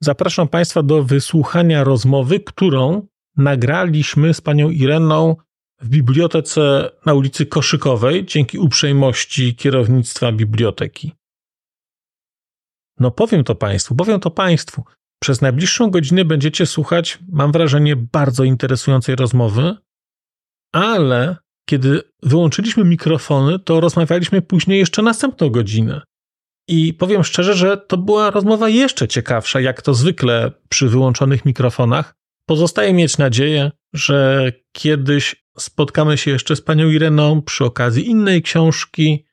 Zapraszam Państwa do wysłuchania rozmowy, którą nagraliśmy z panią Ireną w bibliotece na ulicy Koszykowej dzięki uprzejmości kierownictwa biblioteki. No powiem to Państwu, powiem to Państwu. Przez najbliższą godzinę będziecie słuchać, mam wrażenie, bardzo interesującej rozmowy, ale kiedy wyłączyliśmy mikrofony, to rozmawialiśmy później jeszcze następną godzinę. I powiem szczerze, że to była rozmowa jeszcze ciekawsza, jak to zwykle przy wyłączonych mikrofonach. Pozostaje mieć nadzieję, że kiedyś spotkamy się jeszcze z panią Ireną przy okazji innej książki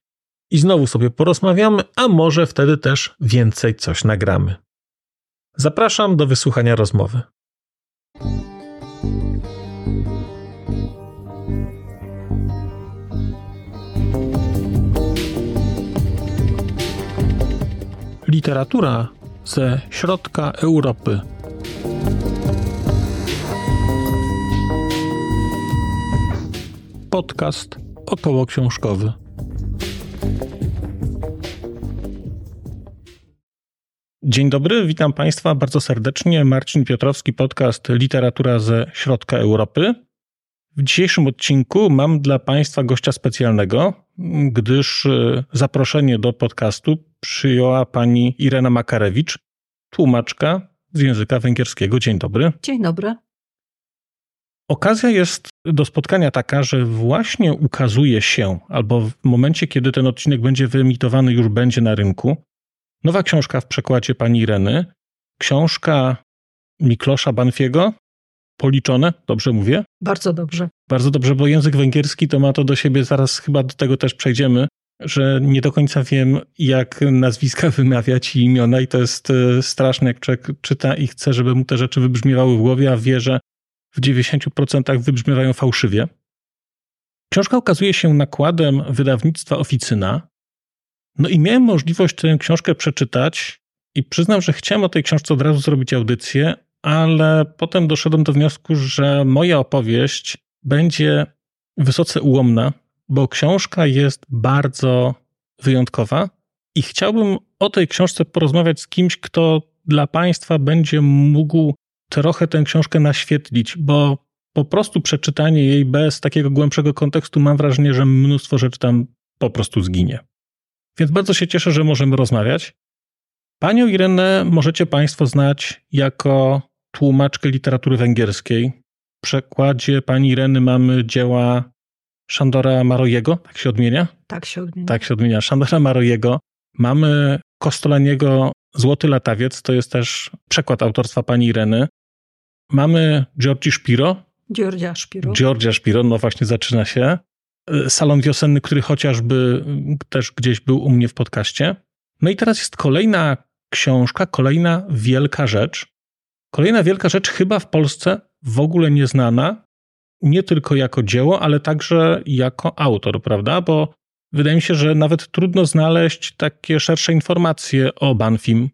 i znowu sobie porozmawiamy, a może wtedy też więcej coś nagramy. Zapraszam do wysłuchania rozmowy. Literatura ze środka Europy. Podcast około książkowy. Dzień dobry, witam Państwa bardzo serdecznie. Marcin Piotrowski, podcast Literatura ze środka Europy. W dzisiejszym odcinku mam dla Państwa gościa specjalnego, gdyż e, zaproszenie do podcastu przyjęła pani Irena Makarewicz, tłumaczka z języka węgierskiego. Dzień dobry. Dzień dobry. Okazja jest do spotkania taka, że właśnie ukazuje się, albo w momencie, kiedy ten odcinek będzie wyemitowany, już będzie na rynku, nowa książka w przekładzie pani Ireny. Książka Miklosza Banfiego, policzone, dobrze mówię? Bardzo dobrze. Bardzo dobrze, bo język węgierski to ma to do siebie, zaraz chyba do tego też przejdziemy, że nie do końca wiem, jak nazwiska wymawiać i imiona, i to jest e, straszne, jak człowiek czyta i chce, żeby mu te rzeczy wybrzmiewały w głowie, a wie, że w 90% wybrzmiewają fałszywie. Książka okazuje się nakładem wydawnictwa Oficyna. No i miałem możliwość tę książkę przeczytać i przyznam, że chciałem o tej książce od razu zrobić audycję, ale potem doszedłem do wniosku, że moja opowieść będzie wysoce ułomna, bo książka jest bardzo wyjątkowa i chciałbym o tej książce porozmawiać z kimś, kto dla Państwa będzie mógł trochę tę książkę naświetlić, bo po prostu przeczytanie jej bez takiego głębszego kontekstu mam wrażenie, że mnóstwo rzeczy tam po prostu zginie. Więc bardzo się cieszę, że możemy rozmawiać. Panią Irenę możecie Państwo znać jako tłumaczkę literatury węgierskiej. W przekładzie pani Ireny mamy dzieła Szandora Marojego, tak się odmienia? Tak się odmienia. Tak się odmienia. Szandora Marojego. Mamy Kostolaniego Złoty Latawiec, to jest też przekład autorstwa pani Ireny. Mamy Giorgi Szpiro. Giorgia Szpiro. Giorgia Szpiro, no właśnie zaczyna się. Salon wiosenny, który chociażby też gdzieś był u mnie w podcaście. No i teraz jest kolejna książka, kolejna wielka rzecz. Kolejna wielka rzecz, chyba w Polsce w ogóle nieznana, nie tylko jako dzieło, ale także jako autor, prawda? Bo wydaje mi się, że nawet trudno znaleźć takie szersze informacje o Banfim.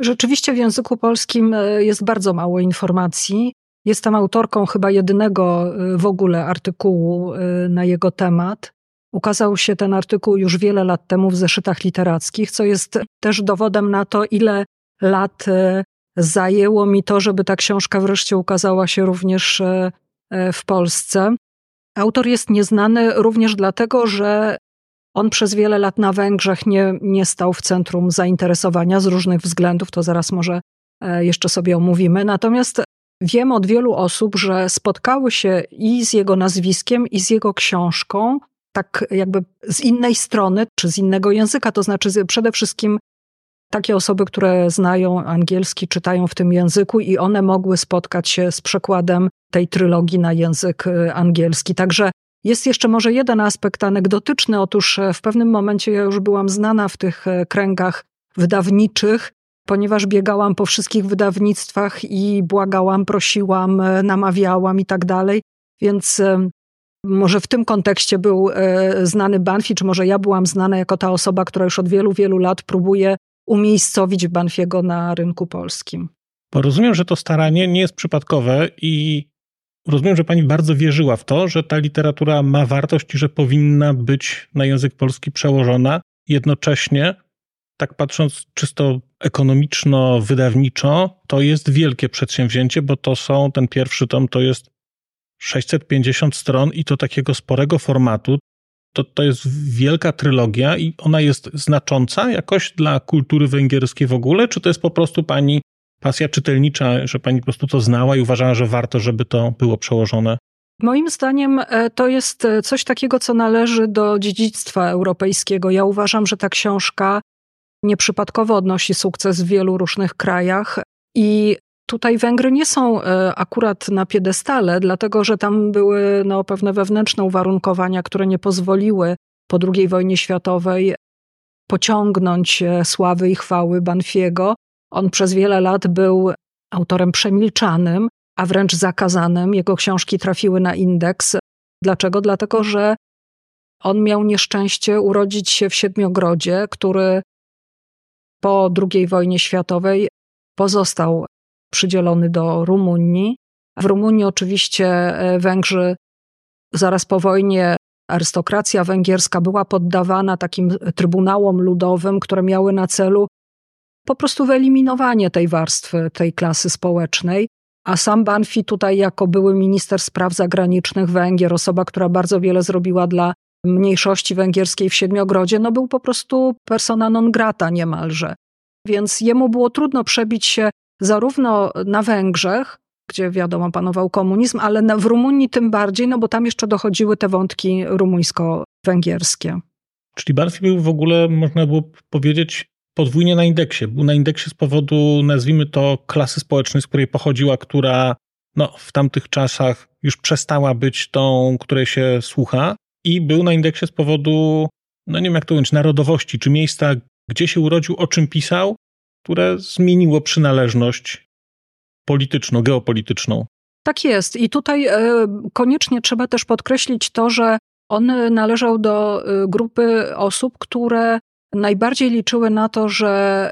Rzeczywiście w języku polskim e, jest bardzo mało informacji. Jestem autorką chyba jedynego e, w ogóle artykułu e, na jego temat. Ukazał się ten artykuł już wiele lat temu w zeszytach literackich, co jest też dowodem na to, ile lat zajęło mi to, żeby ta książka wreszcie ukazała się również w Polsce. Autor jest nieznany również dlatego, że on przez wiele lat na Węgrzech nie, nie stał w centrum zainteresowania z różnych względów, to zaraz może e, jeszcze sobie omówimy. Natomiast wiem od wielu osób, że spotkały się i z jego nazwiskiem, i z jego książką, tak jakby z innej strony, czy z innego języka, to znaczy przede wszystkim takie osoby, które znają angielski, czytają w tym języku i one mogły spotkać się z przekładem tej trylogii na język e, angielski. Także jest jeszcze może jeden aspekt anegdotyczny. Otóż e, w pewnym momencie ja już byłam znana w tych e, kręgach wydawniczych, ponieważ biegałam po wszystkich wydawnictwach i błagałam, prosiłam, e, namawiałam i tak dalej. Więc może w tym kontekście był znany Banfi, czy może ja byłam znana jako ta osoba, która już od wielu, wielu lat próbuje umiejscowić Banfiego na rynku polskim. Bo rozumiem, że to staranie nie jest przypadkowe i Rozumiem, że pani bardzo wierzyła w to, że ta literatura ma wartość i że powinna być na język polski przełożona. Jednocześnie tak patrząc czysto ekonomiczno-wydawniczo, to jest wielkie przedsięwzięcie, bo to są, ten pierwszy tom to jest 650 stron i to takiego sporego formatu. To, to jest wielka trylogia i ona jest znacząca jakoś dla kultury węgierskiej w ogóle, czy to jest po prostu pani pasja czytelnicza, że pani po prostu to znała i uważała, że warto, żeby to było przełożone? Moim zdaniem e, to jest e, coś takiego, co należy do dziedzictwa europejskiego. Ja uważam, że ta książka nieprzypadkowo odnosi sukces w wielu różnych krajach i Tutaj Węgry nie są e, akurat na piedestale, dlatego że tam były no, pewne wewnętrzne uwarunkowania, które nie pozwoliły po II wojnie światowej pociągnąć sławy i chwały Banfiego. On przez wiele lat był autorem przemilczanym, a wręcz zakazanym. Jego książki trafiły na indeks. Dlaczego? Dlatego, że on miał nieszczęście urodzić się w Siedmiogrodzie, który po II wojnie światowej pozostał przydzielony do Rumunii. W Rumunii oczywiście e, Węgrzy zaraz po wojnie arystokracja węgierska była poddawana takim trybunałom ludowym, które miały na celu po prostu wyeliminowanie tej warstwy, tej klasy społecznej. A sam Banfi tutaj jako były minister spraw zagranicznych Węgier, osoba, która bardzo wiele zrobiła dla mniejszości węgierskiej w Siedmiogrodzie, no był po prostu persona non grata niemalże. Więc jemu było trudno przebić się zarówno na Węgrzech, gdzie wiadomo panował komunizm, ale w Rumunii tym bardziej, no bo tam jeszcze dochodziły te wątki rumuńsko-węgierskie. Czyli Banfi był w ogóle, można było powiedzieć, podwójnie na indeksie. Był na indeksie z powodu, nazwijmy to, klasy społecznej, z której pochodziła, która no, w tamtych czasach już przestała być tą, której się słucha, i był na indeksie z powodu, no nie wiem jak to ująć, narodowości, czy miejsca, gdzie się urodził, o czym pisał, które zmieniło przynależność polityczną, geopolityczną. Tak jest. I tutaj e, koniecznie trzeba też podkreślić to, że on należał do e, grupy osób, które najbardziej liczyły na to, że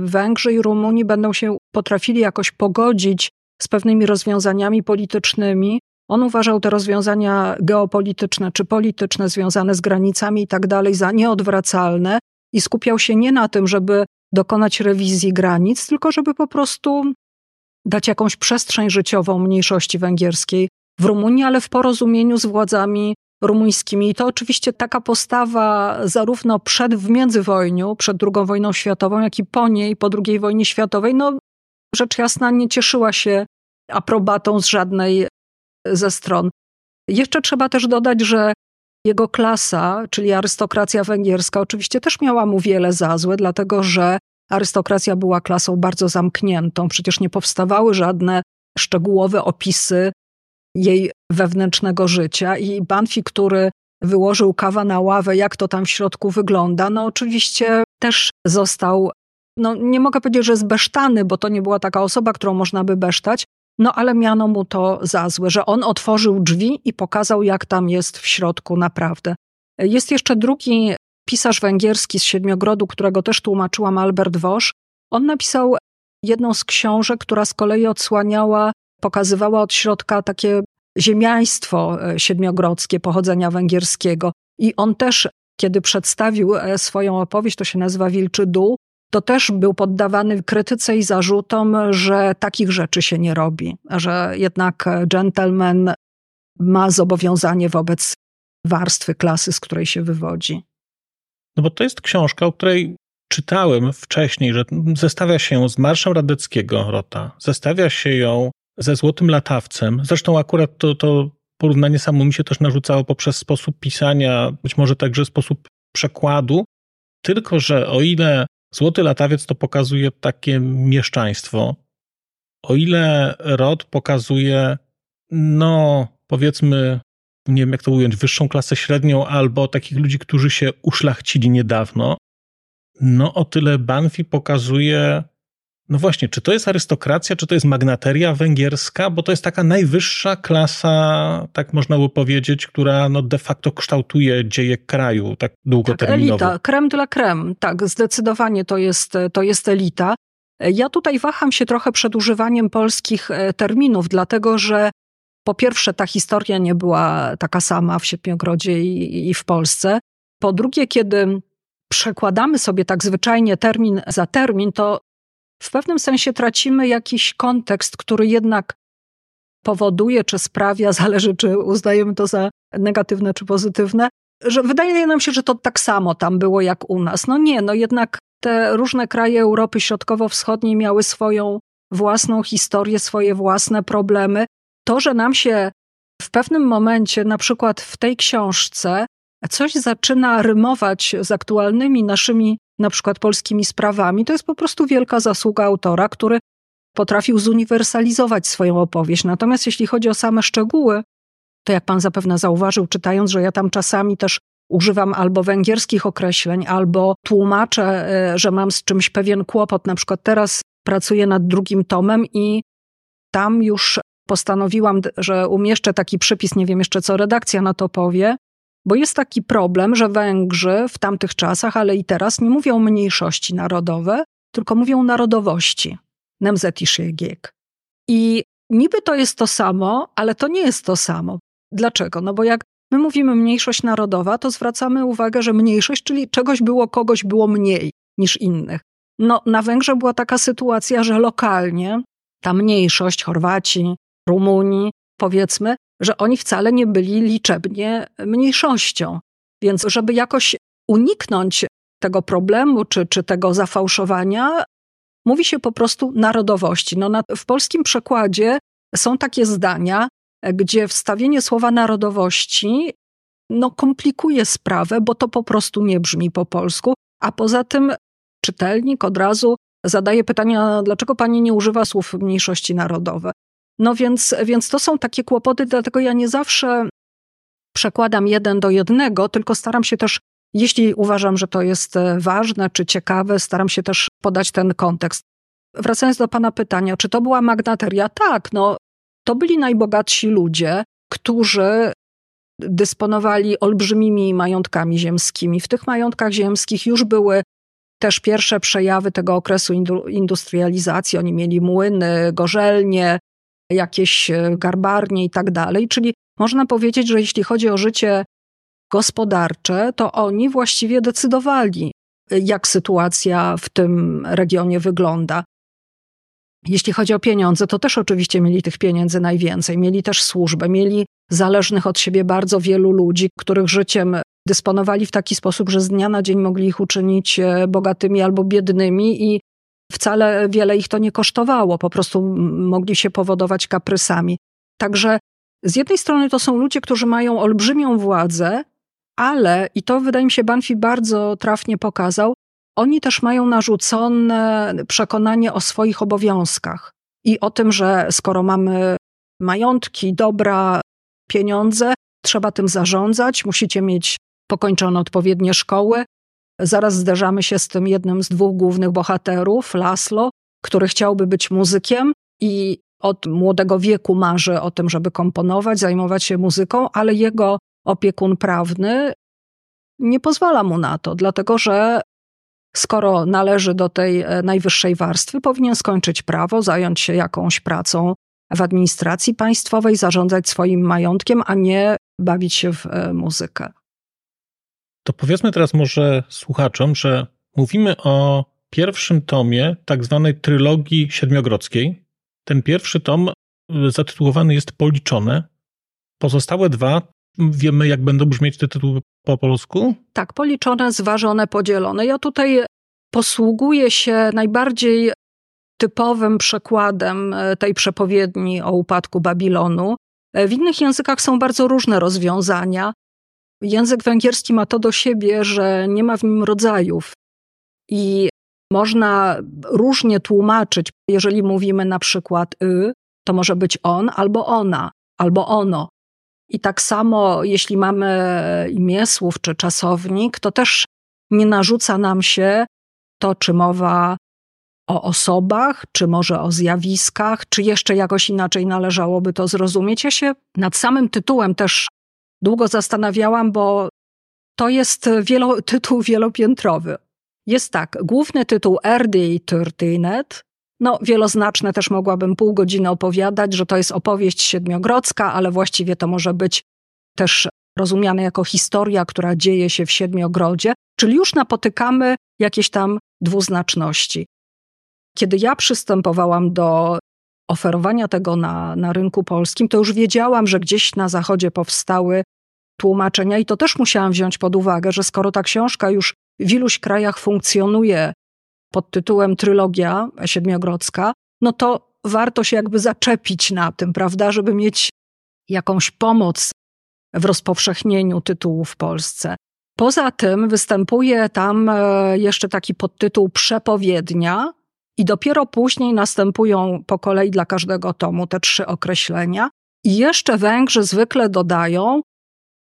Węgrzy i Rumuni będą się potrafili jakoś pogodzić z pewnymi rozwiązaniami politycznymi. On uważał te rozwiązania geopolityczne czy polityczne związane z granicami i tak dalej za nieodwracalne i skupiał się nie na tym, żeby dokonać rewizji granic, tylko żeby po prostu dać jakąś przestrzeń życiową mniejszości węgierskiej w Rumunii, ale w porozumieniu z władzami rumuńskimi. I to oczywiście taka postawa zarówno przed, w międzywojniu, przed II wojną światową, jak i po niej, po II wojnie światowej, no rzecz jasna nie cieszyła się aprobatą z żadnej ze stron. Jeszcze trzeba też dodać, że jego klasa, czyli arystokracja węgierska, oczywiście też miała mu wiele za złe, dlatego że arystokracja była klasą bardzo zamkniętą. Przecież nie powstawały żadne szczegółowe opisy jej wewnętrznego życia i Banfi, który wyłożył kawa na ławę, jak to tam w środku wygląda, no oczywiście też został, no nie mogę powiedzieć, że zbesztany, bo to nie była taka osoba, którą można by besztać, no ale miano mu to za złe, że on otworzył drzwi i pokazał, jak tam jest w środku naprawdę. Jest jeszcze drugi pisarz węgierski z Siedmiogrodu, którego też tłumaczyłam, Albert Wosz. On napisał jedną z książek, która z kolei odsłaniała pokazywała od środka takie ziemiaństwo e, siedmiogrodzkie pochodzenia węgierskiego. I on też, kiedy przedstawił e, swoją opowieść, to się nazywa Wilczy Dół, to też był poddawany krytyce i zarzutom, że takich rzeczy się nie robi, że jednak gentleman ma zobowiązanie wobec warstwy klasy, z której się wywodzi. No bo to jest książka, o której czytałem wcześniej, że zestawia się z Marszem Radeckiego Rota, zestawia się ją ze Złotym Latawcem. Zresztą akurat to, to porównanie samo mi się też narzucało poprzez sposób pisania, być może także sposób przekładu. Tylko, że o ile Złoty Latawiec to pokazuje takie mieszczaństwo, o ile Rod pokazuje, no powiedzmy, nie wiem jak to ująć, wyższą klasę średnią albo takich ludzi, którzy się uszlachcili niedawno, no o tyle Banfi pokazuje no właśnie, czy to jest arystokracja, czy to jest magnateria węgierska, bo to jest taka najwyższa klasa, tak można by powiedzieć, która no de facto kształtuje dzieje kraju tak długoterminowo. Tak, elita, creme de la creme, tak, zdecydowanie to jest, to jest elita. Ja tutaj waham się trochę przed używaniem polskich e, terminów, dlatego że po pierwsze ta historia nie była taka sama w Siedmiogrodzie i, i w Polsce. Po drugie, kiedy przekładamy sobie tak zwyczajnie termin za termin, to w pewnym sensie tracimy jakiś kontekst, który jednak powoduje czy sprawia, zależy czy uznajemy to za negatywne czy pozytywne, że wydaje nam się, że to tak samo tam było jak u nas. No nie, no jednak te różne kraje Europy Środkowo-Wschodniej miały swoją własną historię, swoje własne problemy. To, że nam się w pewnym momencie, na przykład w tej książce, coś zaczyna rymować z aktualnymi naszymi, na przykład polskimi sprawami, to jest po prostu wielka zasługa autora, który potrafił zuniwersalizować swoją opowieść. Natomiast jeśli chodzi o same szczegóły, to jak pan zapewne zauważył, czytając, że ja tam czasami też używam albo węgierskich określeń, albo tłumaczę, e, że mam z czymś pewien kłopot. Na przykład teraz pracuję nad drugim tomem i tam już postanowiłam, że umieszczę taki przypis, nie wiem jeszcze co redakcja na to powie, bo jest taki problem, że Węgrzy w tamtych czasach, ale i teraz nie mówią mniejszości narodowe, tylko mówią narodowości. Nemzetiségek. I niby to jest to samo, ale to nie jest to samo. Dlaczego? No bo jak my mówimy mniejszość narodowa, to zwracamy uwagę, że mniejszość, czyli czegoś było, kogoś było mniej niż innych. No, na Węgrzech była taka sytuacja, że lokalnie ta mniejszość, Chorwaci, Rumuni, powiedzmy, że oni wcale nie byli liczebnie mniejszością. Więc, żeby jakoś uniknąć tego problemu czy, czy tego zafałszowania, mówi się po prostu narodowości. No, na, w polskim przekładzie są takie zdania, gdzie wstawienie słowa narodowości no, komplikuje sprawę, bo to po prostu nie brzmi po polsku, a poza tym czytelnik od razu zadaje pytania, dlaczego pani nie używa słów mniejszości narodowe. No więc, więc to są takie kłopoty, dlatego ja nie zawsze przekładam jeden do jednego, tylko staram się też, jeśli uważam, że to jest e, ważne czy ciekawe, staram się też podać ten kontekst. Wracając do pana pytania, czy to była magnateria? Tak, no to byli najbogatsi ludzie, którzy dysponowali olbrzymimi majątkami ziemskimi. W tych majątkach ziemskich już były też pierwsze przejawy tego okresu industrializacji. Oni mieli młyny, gorzelnie, jakieś e, garbarnie i tak dalej. Czyli można powiedzieć, że jeśli chodzi o życie gospodarcze, to oni właściwie decydowali, jak sytuacja w tym regionie wygląda. Jeśli chodzi o pieniądze, to też oczywiście mieli tych pieniędzy najwięcej. Mieli też służbę, mieli zależnych od siebie bardzo wielu ludzi, których życiem dysponowali w taki sposób, że z dnia na dzień mogli ich uczynić e, bogatymi albo biednymi i wcale wiele ich to nie kosztowało, po prostu mogli się powodować kaprysami. Także z jednej strony to są ludzie, którzy mają olbrzymią władzę, ale, i to wydaje mi się Banfi bardzo trafnie pokazał, oni też mają narzucone przekonanie o swoich obowiązkach i o tym, że skoro mamy majątki, dobra, pieniądze, trzeba tym zarządzać, musicie mieć pokończone odpowiednie szkoły. Zaraz zderzamy się z tym jednym z dwóch głównych bohaterów, Laslo, który chciałby być muzykiem i od młodego wieku marzy o tym, żeby komponować, zajmować się muzyką, ale jego opiekun prawny nie pozwala mu na to, dlatego że skoro należy do tej e, najwyższej warstwy, powinien skończyć prawo, zająć się jakąś pracą w administracji państwowej, zarządzać swoim majątkiem, a nie bawić się w e, muzykę. To powiedzmy teraz może słuchaczom, że mówimy o pierwszym tomie tak zwanej trylogii siedmiogrodzkiej. Ten pierwszy tom e, zatytułowany jest Policzone. Pozostałe dwa wiemy, jak będą brzmieć te tytuły po polsku? Tak, policzone, zważone, podzielone. Ja tutaj posługuję się najbardziej typowym przekładem e, tej przepowiedni o upadku Babilonu. E, w innych językach są bardzo różne rozwiązania. Język węgierski ma to do siebie, że nie ma w nim rodzajów i można różnie tłumaczyć. Jeżeli mówimy na przykład y, to może być on albo ona, albo ono. I tak samo, jeśli mamy imię słów czy czasownik, to też nie narzuca nam się to, czy mowa o osobach, czy może o zjawiskach, czy jeszcze jakoś inaczej należałoby to zrozumieć. Ja się nad samym tytułem też długo zastanawiałam, bo to jest wielo, tytuł wielopiętrowy. Jest tak, główny tytuł RDI Turtinet, no wieloznaczne też mogłabym pół godziny opowiadać, że to jest opowieść siedmiogrodzka, ale właściwie to może być też rozumiane jako historia, która dzieje się w Siedmiogrodzie, czyli już napotykamy jakieś tam dwuznaczności. Kiedy ja przystępowałam do oferowania tego na, na rynku polskim, to już wiedziałam, że gdzieś na zachodzie powstały tłumaczenia i to też musiałam wziąć pod uwagę, że skoro ta książka już w iluś krajach funkcjonuje pod tytułem Trylogia Siedmiogrodzka, no to warto się jakby zaczepić na tym, prawda, żeby mieć jakąś pomoc w rozpowszechnieniu tytułu w Polsce. Poza tym występuje tam e, jeszcze taki podtytuł Przepowiednia, i dopiero później następują po kolei dla każdego tomu te trzy określenia. I jeszcze Węgrzy zwykle dodają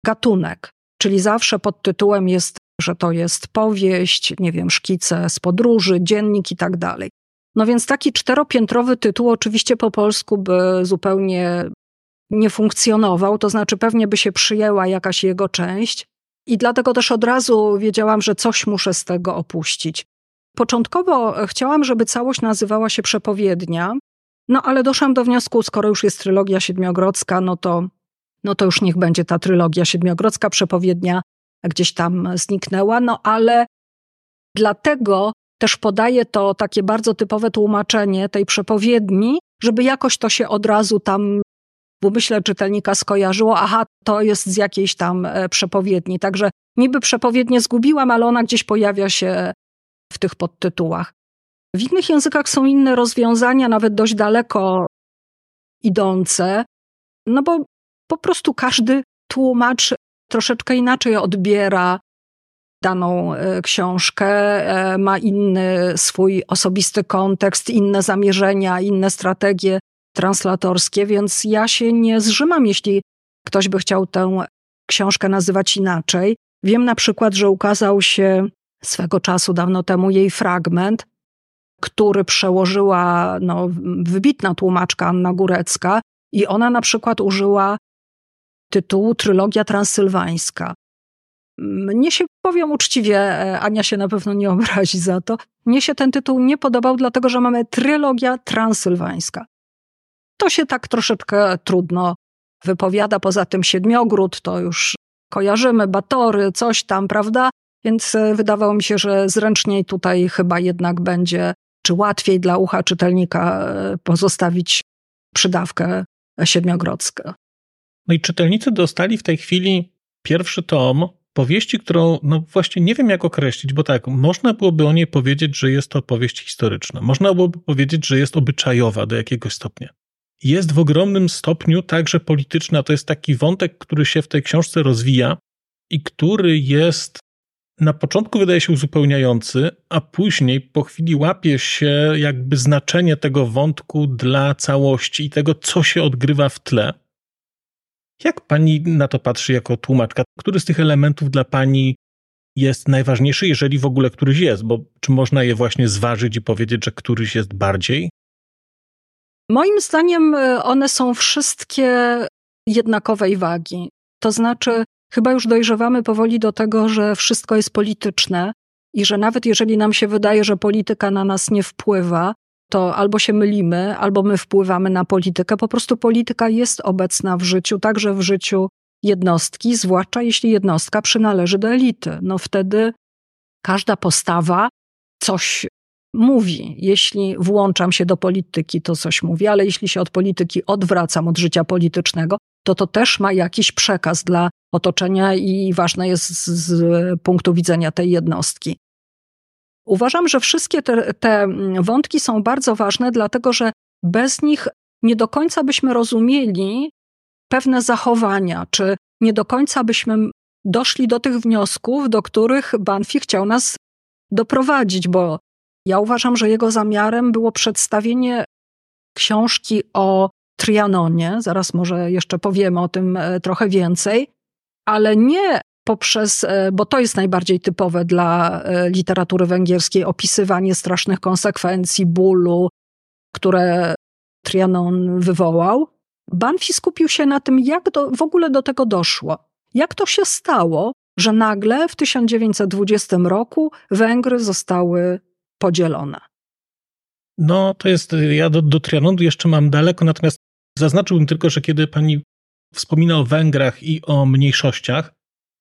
gatunek, czyli zawsze pod tytułem jest, że to jest powieść, nie wiem, szkice z podróży, dziennik i tak dalej. No więc taki czteropiętrowy tytuł oczywiście po polsku by zupełnie nie funkcjonował, to znaczy pewnie by się przyjęła jakaś jego część i dlatego też od razu wiedziałam, że coś muszę z tego opuścić. Początkowo chciałam, żeby całość nazywała się Przepowiednia, no ale doszłam do wniosku, skoro już jest trylogia siedmiogrodzka, no to, no to już niech będzie ta trylogia siedmiogrodzka, Przepowiednia gdzieś tam zniknęła, no ale dlatego też podaję to takie bardzo typowe tłumaczenie tej przepowiedni, żeby jakoś to się od razu tam w umyśle czytelnika skojarzyło, aha, to jest z jakiejś tam e, przepowiedni. Także niby przepowiednie zgubiłam, ale ona gdzieś pojawia się w tych podtytułach. W innych językach są inne rozwiązania, nawet dość daleko idące, no bo po prostu każdy tłumacz troszeczkę inaczej odbiera daną e, książkę, e, ma inny swój osobisty kontekst, inne zamierzenia, inne strategie translatorskie, więc ja się nie zrzymam, jeśli ktoś by chciał tę książkę nazywać inaczej. Wiem na przykład, że ukazał się swego czasu, dawno temu, jej fragment, który przełożyła no, wybitna tłumaczka Anna Górecka, i ona na przykład użyła tytułu Trylogia Transylwańska. Mnie się, powiem uczciwie, e, Ania się na pewno nie obrazi za to, mnie się ten tytuł nie podobał, dlatego że mamy Trylogia Transylwańska. To się tak troszeczkę trudno wypowiada, poza tym Siedmiogród to już kojarzymy, Batory, coś tam, prawda? Więc e, wydawało mi się, że zręczniej tutaj chyba jednak będzie, czy łatwiej dla ucha czytelnika e, pozostawić przydawkę siedmiogrodzką. No i czytelnicy dostali w tej chwili pierwszy tom powieści, którą no właśnie nie wiem jak określić, bo tak, można byłoby o niej powiedzieć, że jest to powieść historyczna. Można byłoby powiedzieć, że jest obyczajowa do jakiegoś stopnia. Jest w ogromnym stopniu także polityczna. To jest taki wątek, który się w tej książce rozwija i który jest na początku wydaje się uzupełniający, a później po chwili łapie się jakby znaczenie tego wątku dla całości i tego, co się odgrywa w tle. Jak pani na to patrzy jako tłumaczka? Który z tych elementów dla pani jest najważniejszy, jeżeli w ogóle któryś jest? Bo czy można je właśnie zważyć i powiedzieć, że któryś jest bardziej? Moim zdaniem e, one są wszystkie jednakowej wagi. To znaczy, chyba już dojrzewamy powoli do tego, że wszystko jest polityczne i że nawet jeżeli nam się wydaje, że polityka na nas nie wpływa, to albo się mylimy, albo my wpływamy na politykę. Po prostu polityka jest obecna w życiu, także w życiu jednostki, zwłaszcza jeśli jednostka przynależy do elity. No wtedy każda postawa coś mówi. Jeśli włączam się do polityki, to coś mówi, ale jeśli się od polityki odwracam, od życia politycznego, to to też ma jakiś przekaz dla otoczenia i ważne jest z, punktu widzenia tej jednostki. Uważam, że wszystkie te, te wątki są bardzo ważne, dlatego że bez nich nie do końca byśmy rozumieli pewne zachowania, czy nie do końca byśmy doszli do tych wniosków, do których Banfi chciał nas doprowadzić, bo ja uważam, że jego zamiarem było przedstawienie książki o Trianonie, zaraz może jeszcze powiemy o tym e, trochę więcej, ale nie poprzez, e, bo to jest najbardziej typowe dla e, literatury węgierskiej, opisywanie strasznych konsekwencji, bólu, które Trianon wywołał. Banfi skupił się na tym, jak do, w ogóle do tego doszło. Jak to się stało, że nagle w 1920 roku Węgry zostały podzielone? No, to jest, ja do, do Trianonu jeszcze mam daleko, natomiast zaznaczyłbym tylko, że kiedy pani wspomina o Węgrach i o mniejszościach,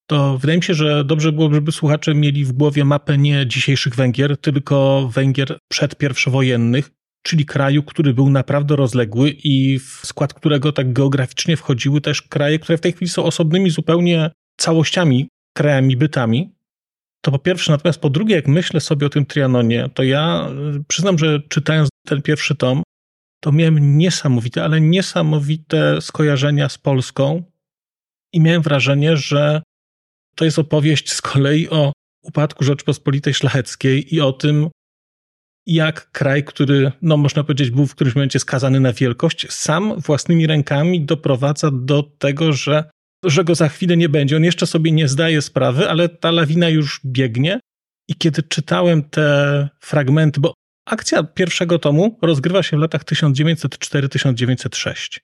to wydaje mi się, że dobrze byłoby, żeby słuchacze mieli w głowie mapę nie dzisiejszych Węgier, tylko Węgier przedpierwowojennych, czyli kraju, który był naprawdę rozległy i w skład którego tak geograficznie wchodziły też kraje, które w tej chwili są osobnymi zupełnie całościami, krajami, bytami. To po pierwsze, natomiast po drugie, jak myślę sobie o tym Trianonie, to ja y, przyznam, że czytając ten pierwszy tom, to miałem niesamowite, ale niesamowite skojarzenia z Polską i miałem wrażenie, że to jest opowieść z kolei o upadku Rzeczpospolitej Szlacheckiej i o tym, jak kraj, który, no można powiedzieć, był w którymś momencie skazany na wielkość, sam własnymi rękami doprowadza do tego, że, że go za chwilę nie będzie. On jeszcze sobie nie zdaje sprawy, ale ta lawina już biegnie. I kiedy czytałem te fragmenty, bo akcja pierwszego tomu rozgrywa się w latach 1904-1906.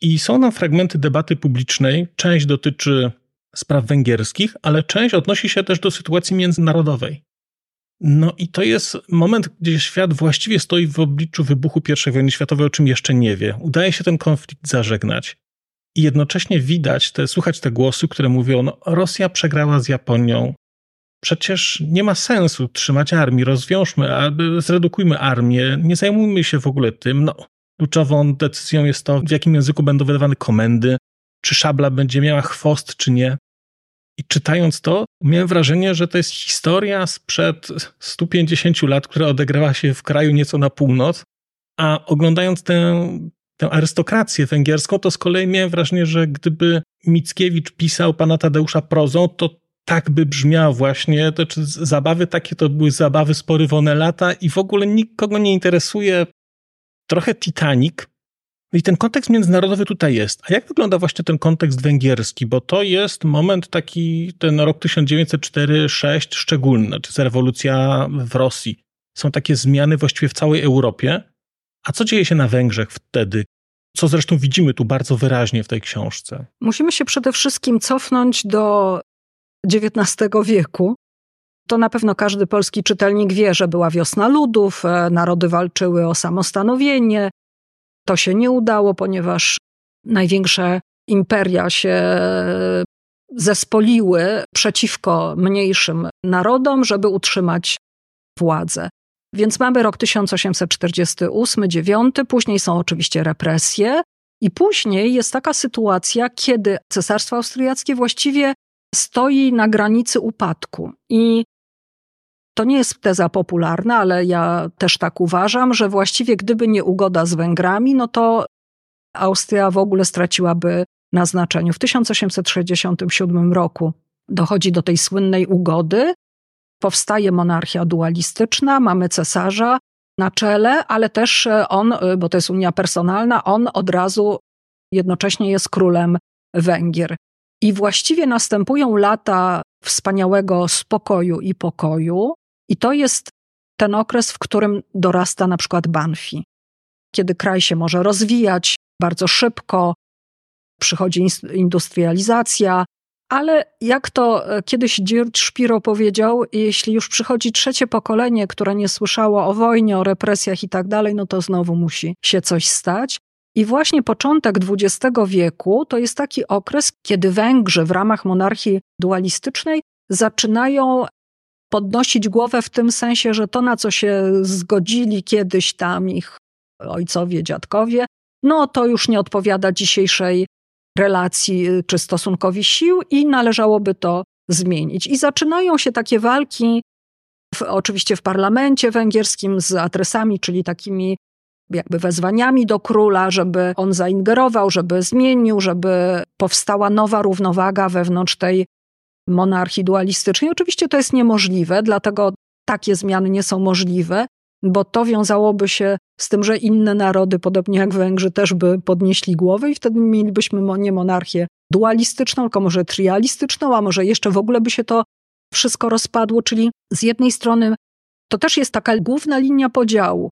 I są tam fragmenty debaty publicznej. Część dotyczy spraw węgierskich, ale część odnosi się też do sytuacji międzynarodowej. No i to jest moment, gdzie świat właściwie stoi w obliczu wybuchu I wojny światowej, o czym jeszcze nie wie. Udaje się ten konflikt zażegnać. I jednocześnie widać, te, słuchać te głosy, które mówią, no Rosja przegrała z Japonią. Przecież nie ma sensu trzymać armii, rozwiążmy, zredukujmy armię, nie zajmujmy się w ogóle tym. No, kluczową decyzją jest to, w jakim języku będą wydawane komendy, czy szabla będzie miała chwost, czy nie. I czytając to, miałem wrażenie, że to jest historia sprzed 150 lat, która odegrała się w kraju nieco na północ, a oglądając tę, tę arystokrację węgierską, to z kolei miałem wrażenie, że gdyby Mickiewicz pisał pana Tadeusza prozą, to tak by brzmiał właśnie, to czy zabawy takie to były zabawy z porywone lata i w ogóle nikogo nie interesuje trochę Titanic, no i ten kontekst międzynarodowy tutaj jest. A jak wygląda właśnie ten kontekst węgierski? Bo to jest moment taki, ten rok 1904-6 szczególny, znaczy rewolucja w Rosji. Są takie zmiany właściwie w całej Europie. A co dzieje się na Węgrzech wtedy? Co zresztą widzimy tu bardzo wyraźnie w tej książce. Musimy się przede wszystkim cofnąć do XIX wieku. To na pewno każdy polski czytelnik wie, że była wiosna ludów, e, narody walczyły o samostanowienie, to się nie udało, ponieważ największe imperia się zespoliły przeciwko mniejszym narodom, żeby utrzymać władzę. Więc mamy rok 1848-9, później są oczywiście represje, i później jest taka sytuacja, kiedy Cesarstwo Austriackie właściwie stoi na granicy upadku. I to nie jest teza popularna, ale ja też tak uważam, że właściwie gdyby nie ugoda z Węgrami, no to Austria w ogóle straciłaby na znaczeniu. W 1867 roku dochodzi do tej słynnej ugody, powstaje monarchia dualistyczna, mamy cesarza na czele, ale też on, bo to jest unia personalna, on od razu jednocześnie jest królem Węgier. I właściwie następują lata wspaniałego spokoju i pokoju, i to jest ten okres, w którym dorasta na przykład Banfi, kiedy kraj się może rozwijać bardzo szybko, przychodzi industrializacja, ale jak to e, kiedyś George Shapiro powiedział, jeśli już przychodzi trzecie pokolenie, które nie słyszało o wojnie, o represjach i tak dalej, no to znowu musi się coś stać. I właśnie początek XX wieku to jest taki okres, kiedy Węgrzy w ramach monarchii dualistycznej zaczynają podnosić głowę w tym sensie, że to, na co się zgodzili kiedyś tam ich ojcowie, dziadkowie, no to już nie odpowiada dzisiejszej relacji y, czy stosunkowi sił i należałoby to zmienić. I zaczynają się takie walki, w, oczywiście w parlamencie węgierskim z adresami, czyli takimi jakby wezwaniami do króla, żeby on zaingerował, żeby zmienił, żeby powstała nowa równowaga wewnątrz tej monarchii dualistycznej. Oczywiście to jest niemożliwe, dlatego takie zmiany nie są możliwe, bo to wiązałoby się z tym, że inne narody, podobnie jak Węgrzy, też by podnieśli głowę i wtedy mielibyśmy nie monarchię dualistyczną, tylko może trialistyczną, a może jeszcze w ogóle by się to wszystko rozpadło. Czyli z jednej strony to też jest taka główna linia podziału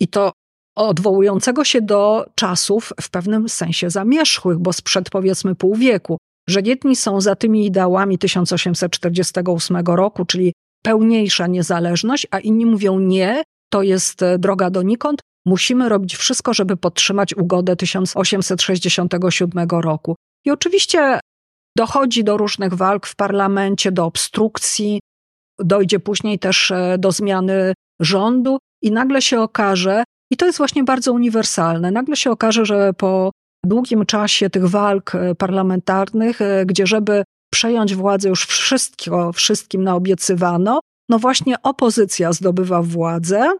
i to odwołującego się do czasów w pewnym sensie zamierzchłych, bo sprzed powiedzmy pół wieku że jedni są za tymi ideałami 1848 roku, czyli pełniejsza niezależność, a inni mówią nie, to jest e, droga donikąd. musimy robić wszystko, żeby podtrzymać ugodę 1867 roku. I oczywiście dochodzi do różnych walk w parlamencie, do obstrukcji, dojdzie później też e, do zmiany rządu i nagle się okaże, i to jest właśnie bardzo uniwersalne, nagle się okaże, że po długim czasie tych walk e, parlamentarnych, e, gdzie żeby przejąć władzę już wszystko, wszystkim naobiecywano, no właśnie opozycja zdobywa władzę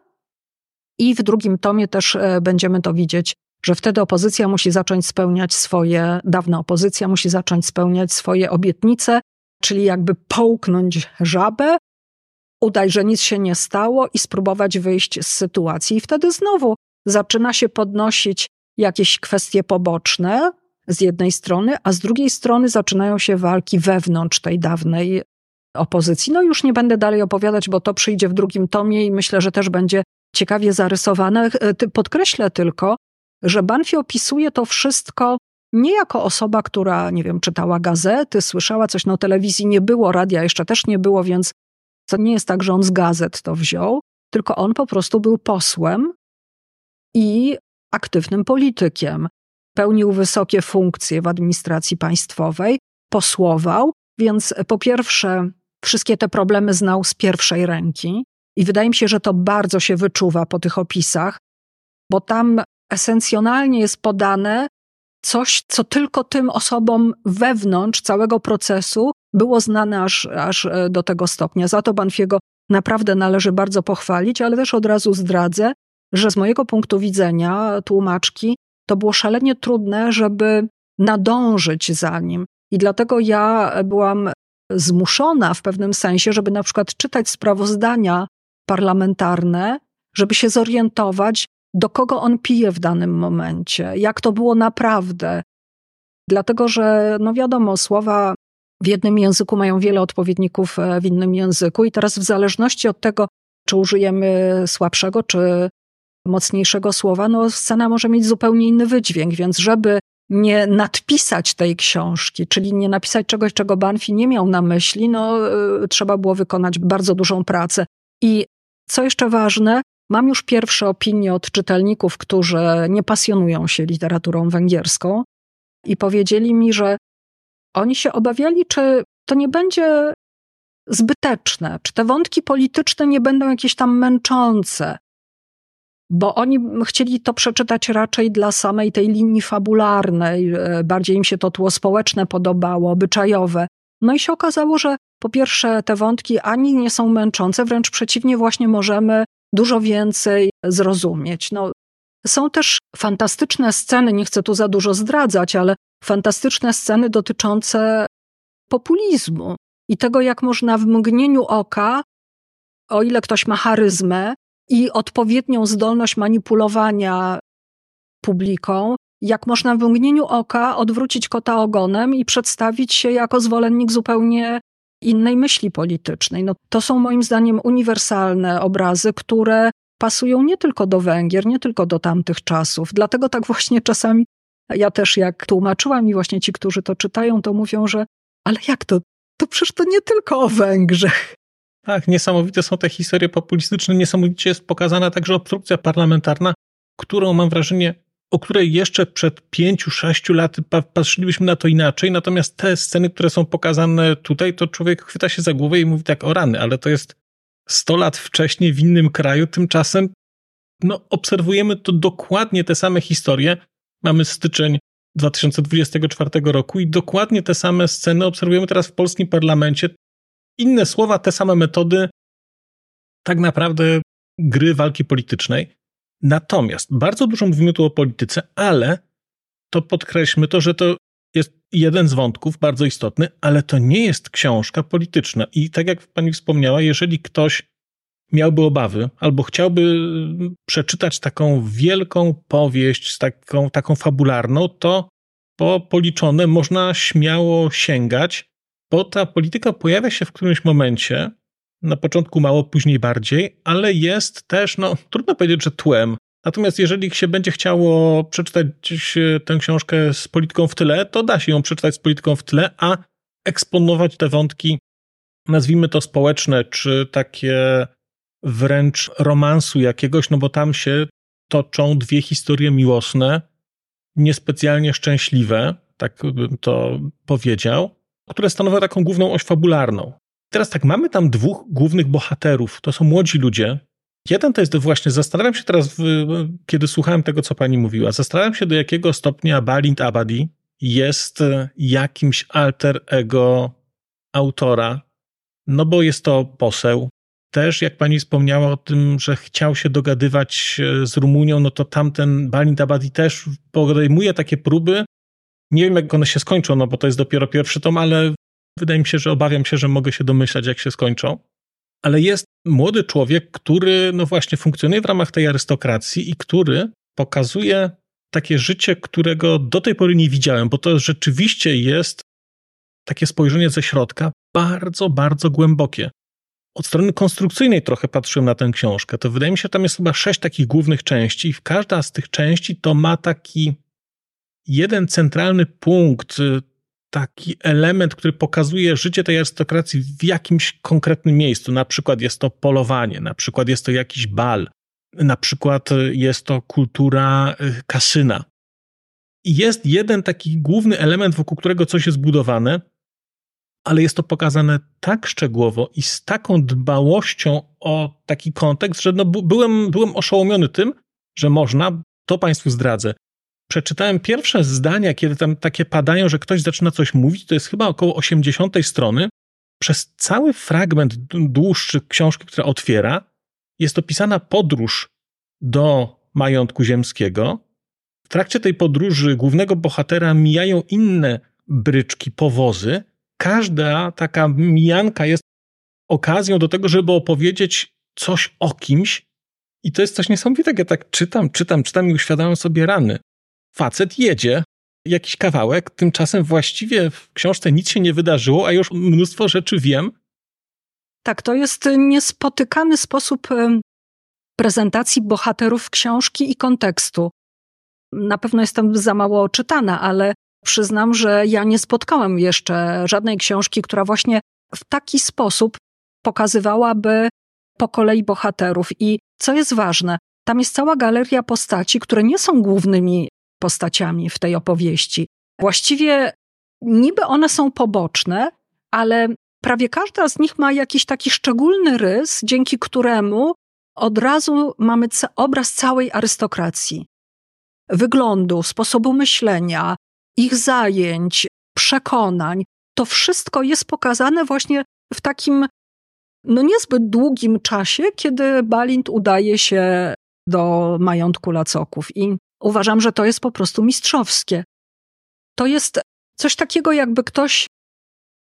i w drugim tomie też będziemy to widzieć, że wtedy opozycja musi zacząć spełniać swoje, dawna opozycja musi zacząć spełniać swoje obietnice, czyli jakby połknąć żabę, udać, że nic się nie stało i spróbować wyjść z sytuacji. I wtedy znowu zaczyna się podnosić jakieś kwestie poboczne z jednej strony, a z drugiej strony zaczynają się walki wewnątrz tej dawnej opozycji. No już nie będę dalej opowiadać, bo to przyjdzie w drugim tomie i myślę, że też będzie ciekawie zarysowane. Podkreślę tylko, że Banfi opisuje to wszystko nie jako osoba, która, nie wiem, czytała gazety, słyszała coś, no telewizji nie było, radia jeszcze też nie było, więc to nie jest tak, że on z gazet to wziął, tylko on po prostu był posłem i aktywnym politykiem. Pełnił wysokie funkcje w administracji państwowej, posłował, więc po pierwsze, wszystkie te problemy znał z pierwszej ręki. I wydaje mi się, że to bardzo się wyczuwa po tych opisach, bo tam esencjonalnie jest podane coś, co tylko tym osobom wewnątrz całego procesu było znane aż, aż e, do tego stopnia. Za to Banfiego naprawdę należy bardzo pochwalić, ale też od razu zdradzę, że z mojego punktu widzenia tłumaczki to było szalenie trudne, żeby nadążyć za nim. I dlatego ja byłam zmuszona w pewnym sensie, żeby na przykład czytać sprawozdania parlamentarne, żeby się zorientować, do kogo on pije w danym momencie, jak to było naprawdę. Dlatego, że no wiadomo, słowa w jednym języku mają wiele odpowiedników e, w innym języku, i teraz w zależności od tego, czy użyjemy słabszego, czy mocniejszego słowa, no scena może mieć zupełnie inny wydźwięk, więc żeby nie nadpisać tej książki, czyli nie napisać czegoś, czego Banfi nie miał na myśli, no y, trzeba było wykonać bardzo dużą pracę. I co jeszcze ważne, Mam już pierwsze opinie od czytelników, którzy nie pasjonują się literaturą węgierską i powiedzieli mi, że oni się obawiali, czy to nie będzie zbyteczne, czy te wątki polityczne nie będą jakieś tam męczące, bo oni chcieli to przeczytać raczej dla samej tej linii fabularnej, e, bardziej im się to tło społeczne podobało, obyczajowe. No i się okazało, że po pierwsze te wątki ani nie są męczące, wręcz przeciwnie, właśnie możemy dużo więcej zrozumieć. No, są też fantastyczne sceny, nie chcę tu za dużo zdradzać, ale fantastyczne sceny dotyczące populizmu i tego, jak można w mgnieniu oka, o ile ktoś ma charyzmę i odpowiednią zdolność manipulowania publiką, jak można w mgnieniu oka odwrócić kota ogonem i przedstawić się jako zwolennik zupełnie innej myśli politycznej. No, to są moim zdaniem uniwersalne obrazy, które pasują nie tylko do Węgier, nie tylko do tamtych czasów. Dlatego tak właśnie czasami ja też jak tłumaczyłam i właśnie ci, którzy to czytają, to mówią, że ale jak to? To przecież to nie tylko o Węgrzech. Tak, niesamowite są te historie populistyczne, niesamowicie jest pokazana także obstrukcja parlamentarna, którą mam wrażenie o której jeszcze przed pięciu, sześciu laty patrzylibyśmy na to inaczej, natomiast te sceny, które są pokazane tutaj, to człowiek chwyta się za głowę i mówi tak, o rany, ale to jest 100 lat wcześniej w innym kraju, tymczasem no, obserwujemy to dokładnie te same historie. Mamy styczeń 2024 roku i dokładnie te same sceny obserwujemy teraz w polskim parlamencie. Inne słowa, te same metody, tak naprawdę gry walki politycznej. Natomiast bardzo dużo mówimy tu o polityce, ale to podkreślmy to, że to jest jeden z wątków bardzo istotny, ale to nie jest książka polityczna. I tak jak pani wspomniała, jeżeli ktoś miałby obawy albo chciałby przeczytać taką wielką powieść, taką, taką fabularną, to po policzone można śmiało sięgać, bo ta polityka pojawia się w którymś momencie na początku mało, później bardziej, ale jest też, no trudno powiedzieć, że tłem. Natomiast jeżeli się będzie chciało przeczytać tę książkę z polityką w tyle, to da się ją przeczytać z polityką w tyle, a eksponować te wątki, nazwijmy to społeczne, czy takie wręcz romansu jakiegoś, no bo tam się toczą dwie historie miłosne, niespecjalnie szczęśliwe, tak bym to powiedział, które stanowią taką główną oś fabularną. Teraz tak, mamy tam dwóch głównych bohaterów. To są młodzi ludzie. Jeden to jest właśnie, zastanawiam się teraz, kiedy słuchałem tego, co pani mówiła, zastanawiam się, do jakiego stopnia Balint Abadi jest jakimś alter ego autora, no bo jest to poseł. Też, jak pani wspomniała o tym, że chciał się dogadywać z Rumunią, no to tamten Balint Abadi też podejmuje takie próby. Nie wiem, jak one się skończą, no bo to jest dopiero pierwszy tom, ale Wydaje mi się, że obawiam się, że mogę się domyślać, jak się skończą. Ale jest młody człowiek, który, no właśnie, funkcjonuje w ramach tej arystokracji i który pokazuje takie życie, którego do tej pory nie widziałem, bo to rzeczywiście jest takie spojrzenie ze środka bardzo, bardzo głębokie. Od strony konstrukcyjnej trochę patrzyłem na tę książkę. To wydaje mi się, że tam jest chyba sześć takich głównych części, i każda z tych części to ma taki jeden centralny punkt, taki element, który pokazuje życie tej arystokracji w jakimś konkretnym miejscu. Na przykład jest to polowanie, na przykład jest to jakiś bal, na przykład jest to kultura y, kasyna. Jest jeden taki główny element, wokół którego coś jest budowane, ale jest to pokazane tak szczegółowo i z taką dbałością o taki kontekst, że no byłem, byłem oszołomiony tym, że można, to Państwu zdradzę, przeczytałem pierwsze zdania, kiedy tam takie padają, że ktoś zaczyna coś mówić, to jest chyba około 80 strony. Przez cały fragment dłuższy książki, która otwiera, jest opisana podróż do majątku ziemskiego. W trakcie tej podróży głównego bohatera mijają inne bryczki, powozy. Każda taka mijanka jest okazją do tego, żeby opowiedzieć coś o kimś. I to jest coś niesamowitego. Ja tak czytam, czytam, czytam i uświadamiam sobie rany facet jedzie jakiś kawałek, tymczasem właściwie w książce nic się nie wydarzyło, a już mnóstwo rzeczy wiem. Tak, to jest niespotykany sposób prezentacji bohaterów książki i kontekstu. Na pewno jestem za mało czytana, ale przyznam, że ja nie spotkałam jeszcze żadnej książki, która właśnie w taki sposób pokazywałaby po kolei bohaterów. I co jest ważne, tam jest cała galeria postaci, które nie są głównymi postaciami w tej opowieści. Właściwie niby one są poboczne, ale prawie każda z nich ma jakiś taki szczególny rys, dzięki któremu od razu mamy obraz całej arystokracji. Wyglądu, sposobu myślenia, ich zajęć, przekonań. To wszystko jest pokazane właśnie w takim no niezbyt długim czasie, kiedy Balint udaje się do majątku Lacoków. I Uważam, że to jest po prostu mistrzowskie. To jest coś takiego, jakby ktoś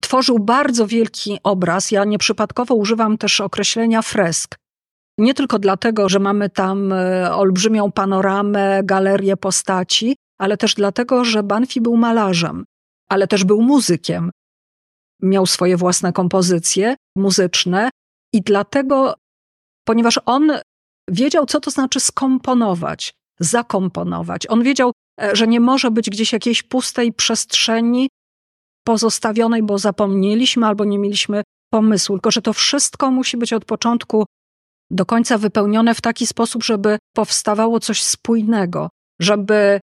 tworzył bardzo wielki obraz. Ja nieprzypadkowo używam też określenia fresk. Nie tylko dlatego, że mamy tam e, olbrzymią panoramę, galerię postaci, ale też dlatego, że Banfi był malarzem, ale też był muzykiem. Miał swoje własne kompozycje muzyczne i dlatego, ponieważ on wiedział, co to znaczy skomponować, zakomponować. On wiedział, e, że nie może być gdzieś jakiejś pustej przestrzeni pozostawionej, bo zapomnieliśmy albo nie mieliśmy pomysłu, tylko że to wszystko musi być od początku do końca wypełnione w taki sposób, żeby powstawało coś spójnego, żeby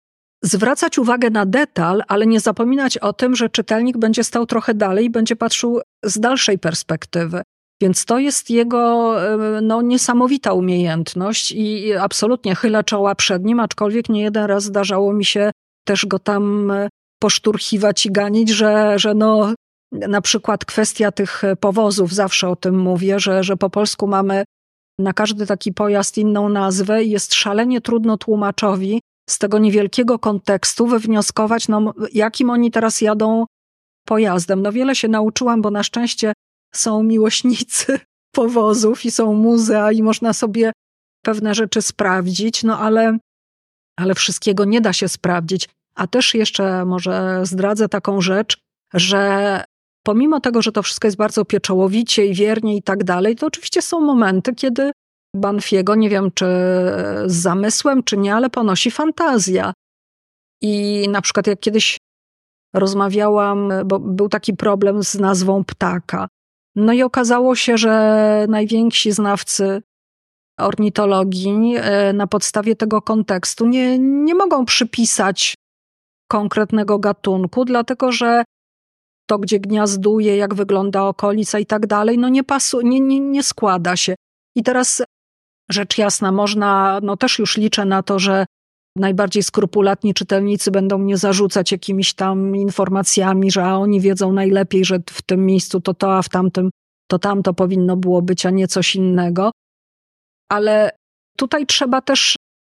zwracać uwagę na detal, ale nie zapominać o tym, że czytelnik będzie stał trochę dalej i będzie patrzył z dalszej perspektywy. Więc to jest jego no, niesamowita umiejętność i absolutnie chylę czoła przed nim, aczkolwiek nie jeden raz zdarzało mi się też go tam e, poszturchiwać i ganić, że, że no, na przykład kwestia tych powozów, zawsze o tym mówię, że, że po polsku mamy na każdy taki pojazd inną nazwę i jest szalenie trudno tłumaczowi z tego niewielkiego kontekstu wywnioskować, no, jakim oni teraz jadą pojazdem. No wiele się nauczyłam, bo na szczęście są miłośnicy powozów i są muzea i można sobie pewne rzeczy sprawdzić, no ale, ale wszystkiego nie da się sprawdzić. A też jeszcze może zdradzę taką rzecz, że pomimo tego, że to wszystko jest bardzo pieczołowicie i wiernie i tak dalej, to oczywiście są momenty, kiedy Banfiego, nie wiem czy z zamysłem, czy nie, ale ponosi fantazja. I na przykład jak kiedyś rozmawiałam, bo był taki problem z nazwą ptaka. No i okazało się, że najwięksi znawcy ornitologii e, na podstawie tego kontekstu nie, nie mogą przypisać konkretnego gatunku, dlatego że to, gdzie gniazduje, jak wygląda okolica i tak dalej, no nie, pasu, nie, nie, nie składa się. I teraz rzecz jasna, można, no też już liczę na to, że najbardziej skrupulatni czytelnicy będą mnie zarzucać jakimiś tam informacjami, że a oni wiedzą najlepiej, że w tym miejscu to to, a w tamtym to tamto powinno było być, a nie coś innego. Ale tutaj trzeba też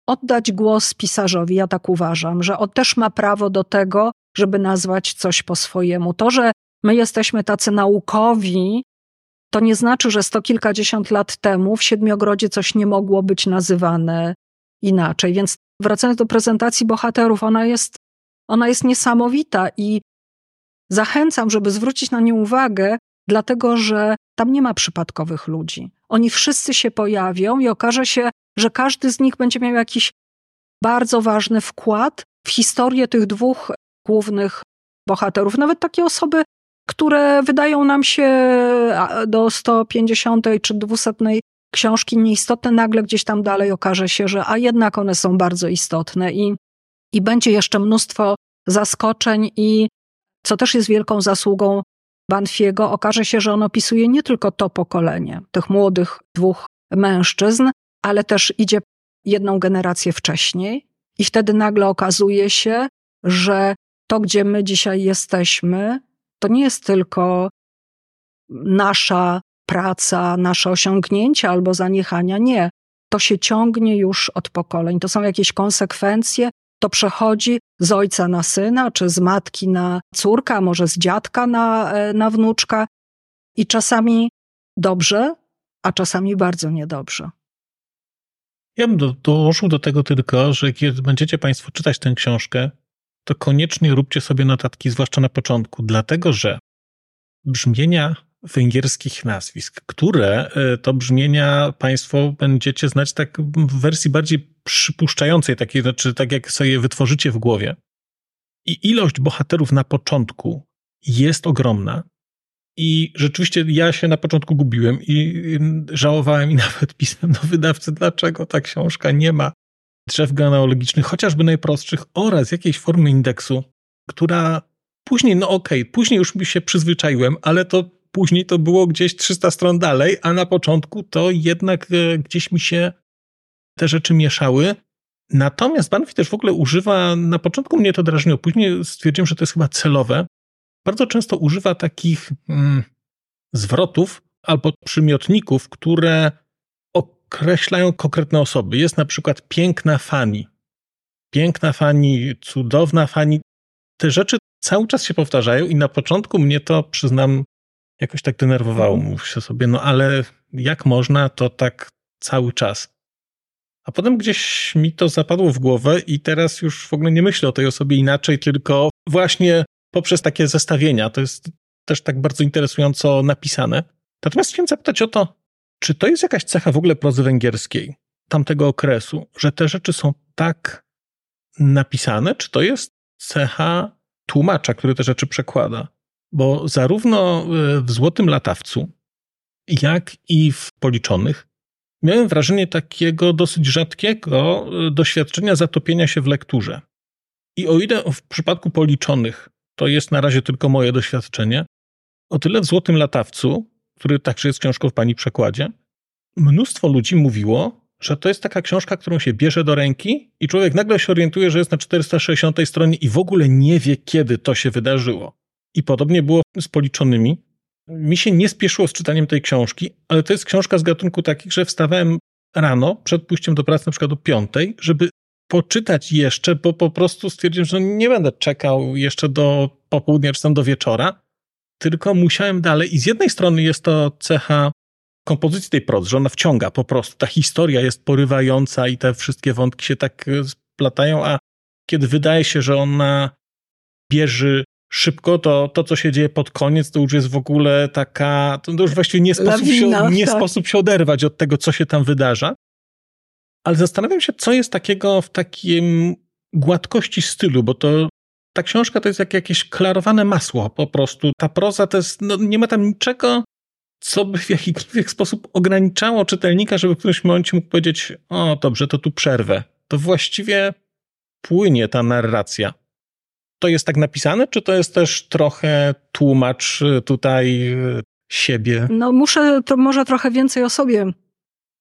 oddać głos pisarzowi. Ja tak uważam, że on też ma prawo do tego, żeby nazwać coś po swojemu. To, że my jesteśmy tacy naukowi, to nie znaczy, że sto kilkadziesiąt lat temu w Siedmiogrodzie coś nie mogło być nazywane inaczej. Więc wracając do prezentacji bohaterów, ona jest, ona jest niesamowita i zachęcam, żeby zwrócić na nią uwagę, dlatego że tam nie ma przypadkowych ludzi. Oni wszyscy się pojawią i okaże się, że każdy z nich będzie miał jakiś bardzo ważny wkład w historię tych dwóch głównych bohaterów. Nawet takie osoby, które wydają nam się do 150 czy 200 książki nieistotne, nagle gdzieś tam dalej okaże się, że a jednak one są bardzo istotne i, i będzie jeszcze mnóstwo zaskoczeń i co też jest wielką zasługą Banfiego, okaże się, że on opisuje nie tylko to pokolenie, tych młodych dwóch mężczyzn, ale też idzie jedną generację wcześniej i wtedy nagle okazuje się, że to, gdzie my dzisiaj jesteśmy, to nie jest tylko nasza praca, nasze osiągnięcia albo zaniechania. Nie. To się ciągnie już od pokoleń. To są jakieś konsekwencje. To przechodzi z ojca na syna, czy z matki na córkę, a może z dziadka na, e, na wnuczka. I czasami dobrze, a czasami bardzo niedobrze. Ja bym do, dołożył do tego tylko, że kiedy będziecie Państwo czytać tę książkę, to koniecznie róbcie sobie notatki, zwłaszcza na początku, dlatego że brzmienia węgierskich nazwisk, które e, to brzmienia Państwo będziecie znać tak w wersji bardziej przypuszczającej, takiej, znaczy tak jak sobie wytworzycie w głowie. I ilość bohaterów na początku jest ogromna. I rzeczywiście ja się na początku gubiłem i żałowałem i nawet pisałem do wydawcy, dlaczego ta książka nie ma drzew genealogicznych, chociażby najprostszych, oraz jakiejś formy indeksu, która później, no okej, okay, później już mi się przyzwyczaiłem, ale to później to było gdzieś 300 stron dalej, a na początku to jednak e, gdzieś mi się te rzeczy mieszały. Natomiast Banfi też w ogóle używa, na początku mnie to drażniło, później stwierdziłem, że to jest chyba celowe. Bardzo często używa takich mm, zwrotów albo przymiotników, które określają konkretne osoby. Jest na przykład piękna fani. Piękna fani, cudowna fani. Te rzeczy cały czas się powtarzają i na początku mnie to, przyznam, jakoś tak denerwowało. Mhm. Mówi się sobie, no ale jak można to tak cały czas? A potem gdzieś mi to zapadło w głowę i teraz już w ogóle nie myślę o tej osobie inaczej, tylko właśnie poprzez takie zestawienia. To jest też tak bardzo interesująco napisane. Natomiast chciałem zapytać o to, czy to jest jakaś cecha w ogóle prozy węgierskiej tamtego okresu, że te rzeczy są tak napisane, czy to jest cecha tłumacza, który te rzeczy przekłada? Bo zarówno e, w Złotym Latawcu, jak i w Policzonych miałem wrażenie takiego dosyć rzadkiego e, doświadczenia zatopienia się w lekturze. I o ile w przypadku Policzonych to jest na razie tylko moje doświadczenie, o tyle w Złotym Latawcu, który także jest książką w pani przekładzie, mnóstwo ludzi mówiło, że to jest taka książka, którą się bierze do ręki i człowiek nagle się orientuje, że jest na 460 stronie i w ogóle nie wie, kiedy to się wydarzyło. I podobnie było z policzonymi. Mi się nie spieszyło z czytaniem tej książki, ale to jest książka z gatunku takich, że wstawałem rano przed pójściem do pracy na przykład o piątej, żeby poczytać jeszcze, bo po prostu stwierdziłem, że nie będę czekał jeszcze do popołudnia czy tam do wieczora, tylko musiałem dalej. I z jednej strony jest to cecha kompozycji tej prozy, że ona wciąga po prostu. Ta historia jest porywająca i te wszystkie wątki się tak splatają, a kiedy wydaje się, że ona bierze szybko, to to, co się dzieje pod koniec, to już jest w ogóle taka, to już właściwie nie sposób, Lawina, się, nie tak. sposób się oderwać od tego, co się tam wydarza. Ale zastanawiam się, co jest takiego w takim gładkości stylu, bo to ta książka to jest jak jakieś klarowane masło po prostu. Ta proza to jest, no, nie ma tam niczego co by w jakikolwiek sposób ograniczało czytelnika, żeby w którymś momencie mógł powiedzieć, o dobrze, to tu przerwę. To właściwie płynie ta narracja. To jest tak napisane, czy to jest też trochę tłumacz y, tutaj y, siebie? No muszę to może trochę więcej o sobie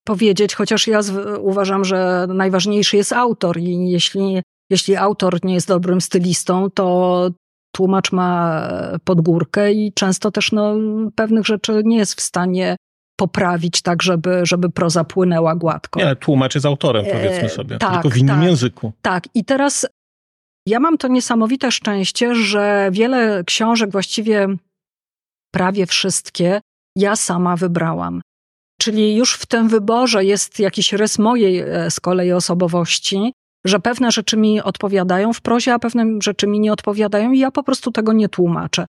powiedzieć, chociaż ja uważam, że najważniejszy jest autor i jeśli, jeśli autor nie jest dobrym stylistą, to tłumacz ma podgórkę i często też no, pewnych rzeczy nie jest w stanie poprawić tak, żeby, żeby proza płynęła gładko. Nie, tłumacz jest autorem, e, powiedzmy sobie, e, tak, tylko w innym tak, języku. Tak, i teraz ja mam to niesamowite szczęście, że wiele książek, właściwie prawie wszystkie, ja sama wybrałam. Czyli już w tym wyborze jest jakiś rys mojej e, z kolei osobowości, że pewne rzeczy mi odpowiadają w prozie, a pewne rzeczy mi nie odpowiadają i ja po prostu tego nie tłumaczę.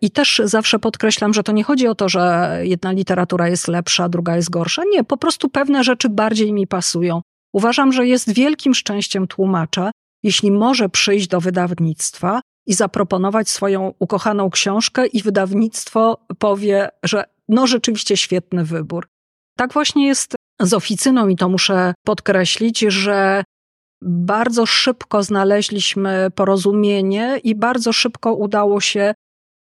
I też zawsze podkreślam, że to nie chodzi o to, że jedna literatura jest lepsza, druga jest gorsza. Nie, po prostu pewne rzeczy bardziej mi pasują. Uważam, że jest wielkim szczęściem tłumacza, jeśli może przyjść do wydawnictwa i zaproponować swoją ukochaną książkę, i wydawnictwo powie, że no rzeczywiście świetny wybór. Tak właśnie jest z oficyną, i to muszę podkreślić, że bardzo szybko znaleźliśmy porozumienie i bardzo szybko udało się,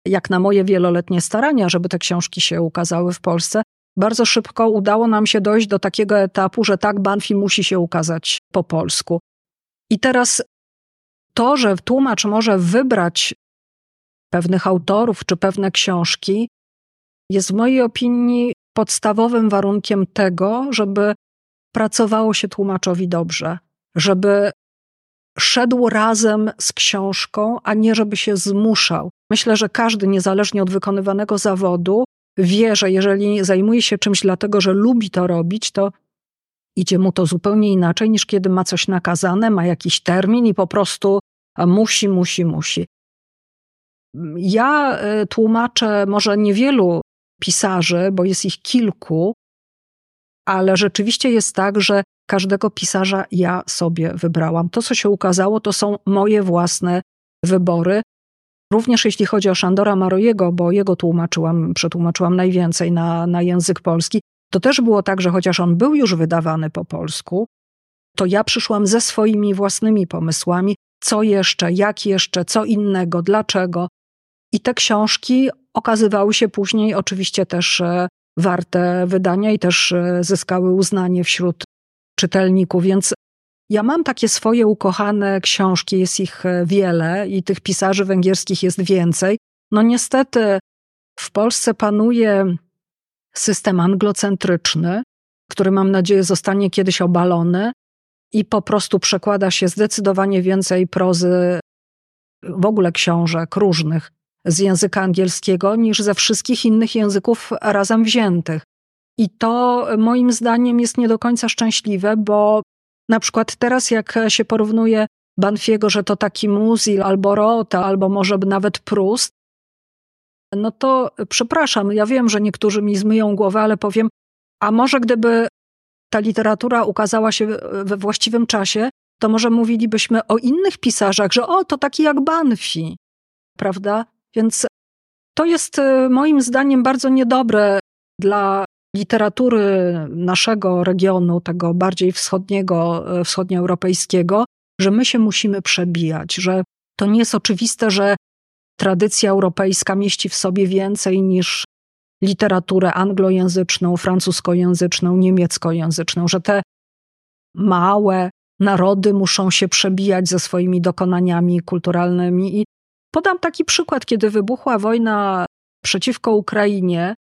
jak na moje wieloletnie starania, żeby te książki się ukazały w Polsce, bardzo szybko udało nam się dojść do takiego etapu, że tak, Banfi musi się ukazać po polsku. I teraz to, że tłumacz może wybrać pewnych autorów czy pewne książki, jest w mojej opinii podstawowym warunkiem tego, żeby pracowało się tłumaczowi dobrze żeby szedł razem z książką, a nie żeby się zmuszał. Myślę, że każdy, niezależnie od wykonywanego zawodu, wie, że jeżeli zajmuje się czymś dlatego, że lubi to robić, to idzie mu to zupełnie inaczej niż kiedy ma coś nakazane, ma jakiś termin i po prostu musi, musi, musi. Ja e, tłumaczę może niewielu pisarzy, bo jest ich kilku, ale rzeczywiście jest tak, że każdego pisarza ja sobie wybrałam. To, co się ukazało, to są moje własne wybory. Również jeśli chodzi o Szandora Marojego, bo jego tłumaczyłam, przetłumaczyłam najwięcej na, na język polski, to też było tak, że chociaż on był już wydawany po polsku, to ja przyszłam ze swoimi własnymi pomysłami, co jeszcze, jak jeszcze, co innego, dlaczego. I te książki okazywały się później oczywiście też e, warte wydania i też e, zyskały uznanie wśród czytelników, więc ja mam takie swoje ukochane książki, jest ich e, wiele i tych pisarzy węgierskich jest więcej. No niestety w Polsce panuje system anglocentryczny, który mam nadzieję zostanie kiedyś obalony i po prostu przekłada się zdecydowanie więcej prozy, w ogóle książek różnych z języka angielskiego niż ze wszystkich innych języków razem wziętych. I to moim zdaniem jest nie do końca szczęśliwe, bo na przykład teraz, jak się porównuje Banfiego, że to taki Musil albo Rota, albo może nawet Proust, no to przepraszam, ja wiem, że niektórzy mi zmyją głowę, ale powiem, a może gdyby ta literatura ukazała się we właściwym czasie, to może mówilibyśmy o innych pisarzach, że o, to taki jak Banfi, prawda? Więc to jest y, moim zdaniem bardzo niedobre dla literatury naszego regionu, tego bardziej wschodniego, wschodnioeuropejskiego, że my się musimy przebijać, że to nie jest oczywiste, że tradycja europejska mieści w sobie więcej niż literaturę anglojęzyczną, francuskojęzyczną, niemieckojęzyczną, że te małe narody muszą się przebijać ze swoimi dokonaniami kulturalnymi. I Podam taki przykład, kiedy wybuchła wojna przeciwko Ukrainie,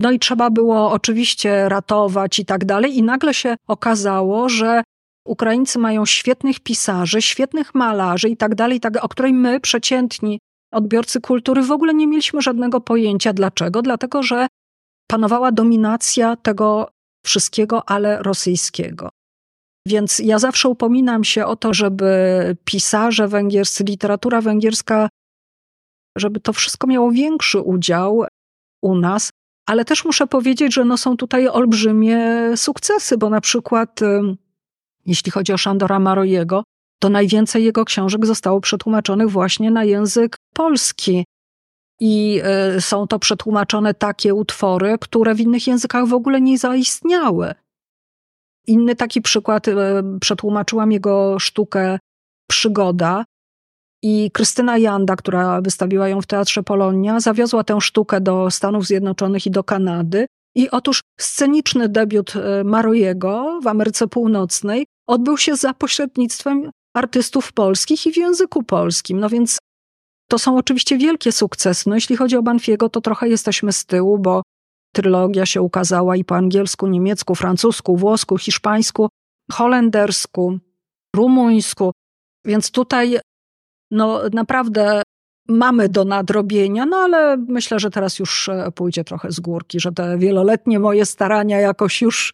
no i trzeba było oczywiście ratować i tak dalej, i nagle się okazało, że Ukraińcy mają świetnych pisarzy, świetnych malarzy i tak dalej, tak, o której my, przeciętni odbiorcy kultury, w ogóle nie mieliśmy żadnego pojęcia. Dlaczego? Dlatego, że panowała dominacja tego wszystkiego, ale rosyjskiego. Więc ja zawsze upominam się o to, żeby pisarze węgierscy, literatura węgierska, żeby to wszystko miało większy udział u nas, ale też muszę powiedzieć, że no są tutaj olbrzymie sukcesy, bo na przykład jeśli chodzi o Szandora Marojego, to najwięcej jego książek zostało przetłumaczonych właśnie na język polski. I y, są to przetłumaczone takie utwory, które w innych językach w ogóle nie zaistniały. Inny taki przykład, y, przetłumaczyłam jego sztukę Przygoda. I Krystyna Janda, która wystawiła ją w Teatrze Polonia, zawiozła tę sztukę do Stanów Zjednoczonych i do Kanady. I otóż sceniczny debiut y, Marojego w Ameryce Północnej odbył się za pośrednictwem artystów polskich i w języku polskim. No więc to są oczywiście wielkie sukcesy. No jeśli chodzi o Banfiego, to trochę jesteśmy z tyłu, bo trylogia się ukazała i po angielsku, niemiecku, francusku, włosku, hiszpańsku, holendersku, rumuńsku. Więc tutaj no naprawdę mamy do nadrobienia, no ale myślę, że teraz już e, pójdzie trochę z górki, że te wieloletnie moje starania jakoś już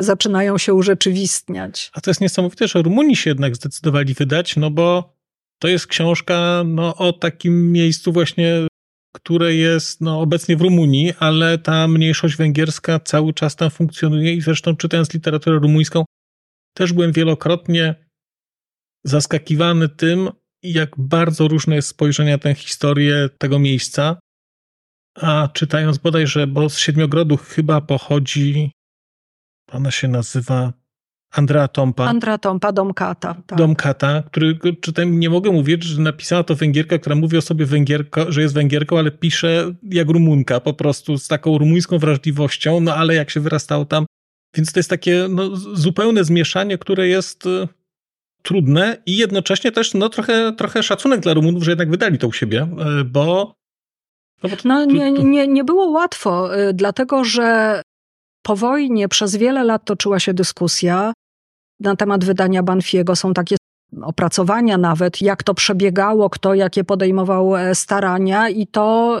zaczynają się urzeczywistniać. A to jest niesamowite, że Rumuni się jednak zdecydowali wydać, no bo to jest książka no, o takim miejscu właśnie, które jest no, obecnie w Rumunii, ale ta mniejszość węgierska cały czas tam funkcjonuje i zresztą czytając literaturę rumuńską też byłem wielokrotnie zaskakiwany tym, jak bardzo różne jest spojrzenie na tę historię tego miejsca. A czytając bodajże, bo z Siedmiogrodu chyba pochodzi, ona się nazywa Andrea Tompa. Andrea Tompa, Domkata. Tak. Domkata, który czytam, nie mogę mówić, że napisała to Węgierka, która mówi o sobie Węgierko, że jest Węgierką, ale pisze jak Rumunka, po prostu z taką rumuńską wrażliwością, no ale jak się wyrastało tam. Więc to jest takie no, zupełne zmieszanie, które jest y, trudne i jednocześnie też no, trochę, trochę szacunek dla Rumunów, że jednak wydali to u siebie, y, bo no, no nie, nie, nie było łatwo, y, dlatego że po wojnie przez wiele lat toczyła się dyskusja na temat wydania Banfiego. Są takie opracowania nawet, jak to przebiegało, kto jakie podejmował e, starania i to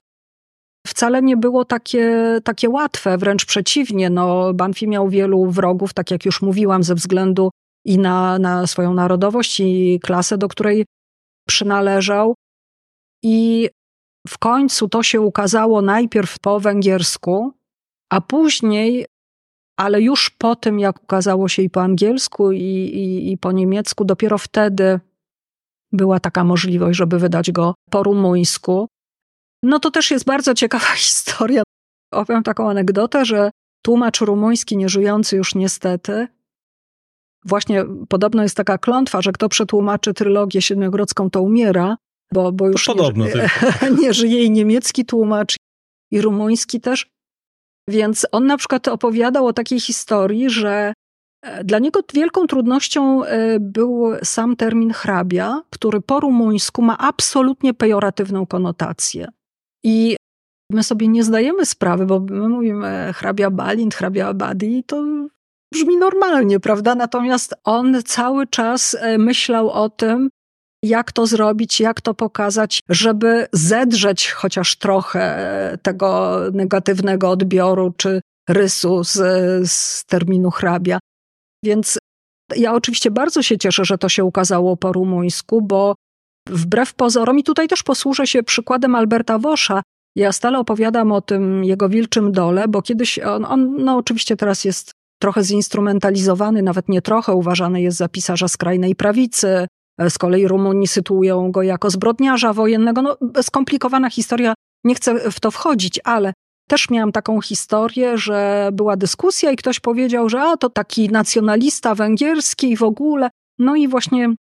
wcale nie było takie, takie łatwe, wręcz przeciwnie. No, Banfi miał wielu wrogów, tak jak już mówiłam, ze względu i na, na swoją narodowość i klasę, do której przynależał. I w końcu to się ukazało najpierw po węgiersku, a później ale już po tym, jak ukazało się i po angielsku, i, i, i po niemiecku, dopiero wtedy była taka możliwość, żeby wydać go po rumuńsku. No to też jest bardzo ciekawa historia. Opowiem taką anegdotę, że tłumacz rumuński, nieżyjący już niestety, właśnie podobno jest taka klątwa, że kto przetłumaczy trylogię siedmiogrodzką, to umiera, bo, bo już nie, nie żyje i niemiecki tłumacz, i rumuński też. Więc on na przykład opowiadał o takiej historii, że e, dla niego wielką trudnością e, był sam termin hrabia, który po rumuńsku ma absolutnie pejoratywną konotację. I my sobie nie zdajemy sprawy, bo my mówimy hrabia Balint, hrabia Abadi to brzmi normalnie, prawda? Natomiast on cały czas e, myślał o tym, jak to zrobić, jak to pokazać, żeby zedrzeć chociaż trochę tego negatywnego odbioru czy rysu z, z terminu hrabia. Więc ja oczywiście bardzo się cieszę, że to się ukazało po rumuńsku, bo wbrew pozorom, i tutaj też posłużę się przykładem Alberta Wosza, ja stale opowiadam o tym jego wilczym dole, bo kiedyś on, on no oczywiście teraz jest trochę zinstrumentalizowany, nawet nie trochę, uważany jest za pisarza skrajnej prawicy, z kolei Rumuni sytuują go jako zbrodniarza wojennego. No, skomplikowana historia, nie chcę w to wchodzić, ale też miałam taką historię, że była dyskusja i ktoś powiedział, że a to taki nacjonalista węgierski i w ogóle. No i właśnie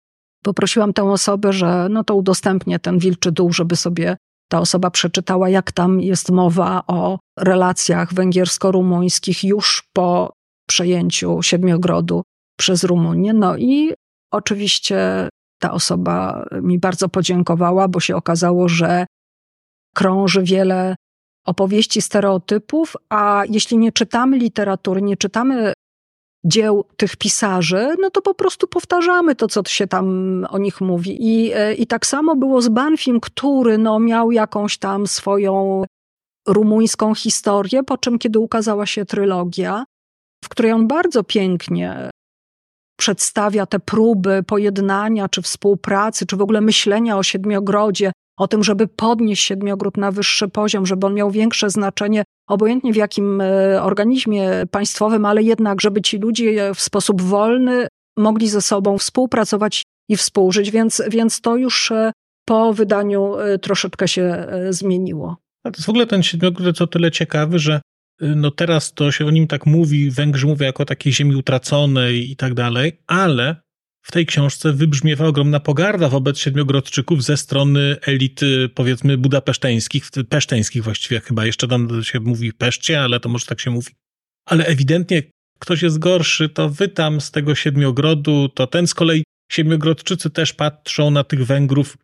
poprosiłam tę osobę, że no to udostępnię ten wilczy dół, żeby sobie ta osoba przeczytała, jak tam jest mowa o relacjach węgiersko-rumuńskich już po przejęciu Siedmiogrodu przez Rumunię. No i oczywiście ta osoba mi bardzo podziękowała, bo się okazało, że krąży wiele opowieści, stereotypów, a jeśli nie czytamy literatury, nie czytamy dzieł tych pisarzy, no to po prostu powtarzamy to, co się tam o nich mówi. I, i tak samo było z Banfim, który no, miał jakąś tam swoją rumuńską historię, po czym kiedy ukazała się trylogia, w której on bardzo pięknie przedstawia te próby pojednania, czy współpracy, czy w ogóle myślenia o Siedmiogrodzie, o tym, żeby podnieść Siedmiogród na wyższy poziom, żeby on miał większe znaczenie, obojętnie w jakim e, organizmie państwowym, ale jednak, żeby ci ludzie w sposób wolny mogli ze sobą współpracować i współżyć. Więc, więc to już e, po wydaniu troszeczkę się zmieniło. A to jest w ogóle ten siedmiogród o tyle ciekawy, że no teraz to się o nim tak mówi, Węgrzy mówią jako takiej ziemi utraconej i tak dalej, ale w tej książce wybrzmiewa ogromna pogarda wobec siedmiogrodczyków ze strony elity, powiedzmy, budapeszteńskich, peszteńskich właściwie chyba. Jeszcze tam się mówi Peszcie, ale to może tak się mówi. Ale ewidentnie ktoś jest gorszy, to wy tam z tego siedmiogrodu, to ten z kolei siedmiogrodczycy też patrzą na tych Węgrów.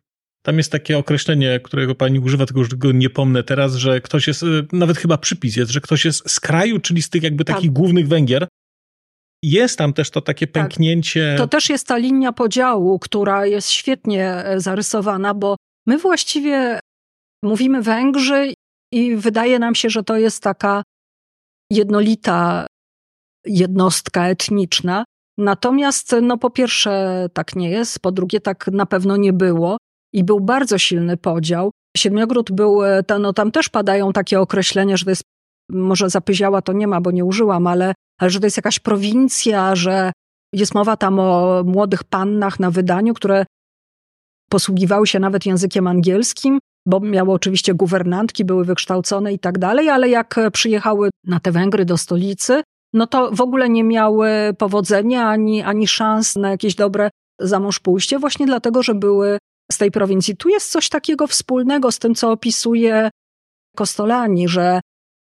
Tam jest takie określenie, którego pani używa, tylko już go nie pomnę teraz, że ktoś jest, nawet chyba przypis jest, że ktoś jest z kraju, czyli z tych jakby takich tak. głównych Węgier, jest tam też to takie tak. pęknięcie. To też jest ta linia podziału, która jest świetnie e, zarysowana, bo my właściwie mówimy Węgrzy i wydaje nam się, że to jest taka jednolita jednostka etniczna. Natomiast, no po pierwsze, tak nie jest, po drugie, tak na pewno nie było i był bardzo silny podział. Siedmiogród był, e, no tam też padają takie określenia, że to jest, może zapyziała to nie ma, bo nie użyłam, ale ale że to jest jakaś prowincja, że jest mowa tam o młodych pannach na wydaniu, które posługiwały się nawet językiem angielskim, bo miały oczywiście guwernantki, były wykształcone i tak dalej, ale jak przyjechały na te Węgry do stolicy, no to w ogóle nie miały powodzenia ani, ani szans na jakieś dobre zamąż pójście, właśnie dlatego, że były z tej prowincji. Tu jest coś takiego wspólnego z tym, co opisuje Kostolani, że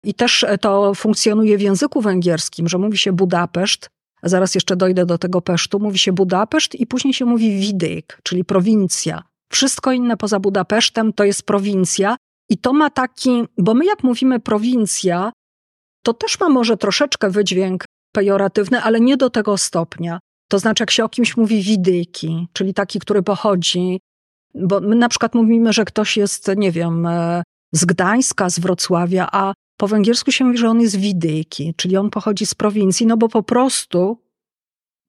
i też to funkcjonuje w języku węgierskim, że mówi się Budapeszt, zaraz jeszcze dojdę do tego Pesztu, mówi się Budapeszt i później się mówi Widek, czyli prowincja. Wszystko inne poza Budapesztem to jest prowincja i to ma taki, bo my jak mówimy prowincja, to też ma może troszeczkę wydźwięk pejoratywny, ale nie do tego stopnia. To znaczy, jak się o kimś mówi widyki, czyli taki, który pochodzi, bo my na przykład mówimy, że ktoś jest, nie wiem, e, z Gdańska, z Wrocławia, a po węgiersku się mówi, że on jest widyki, czyli on pochodzi z prowincji, no bo po prostu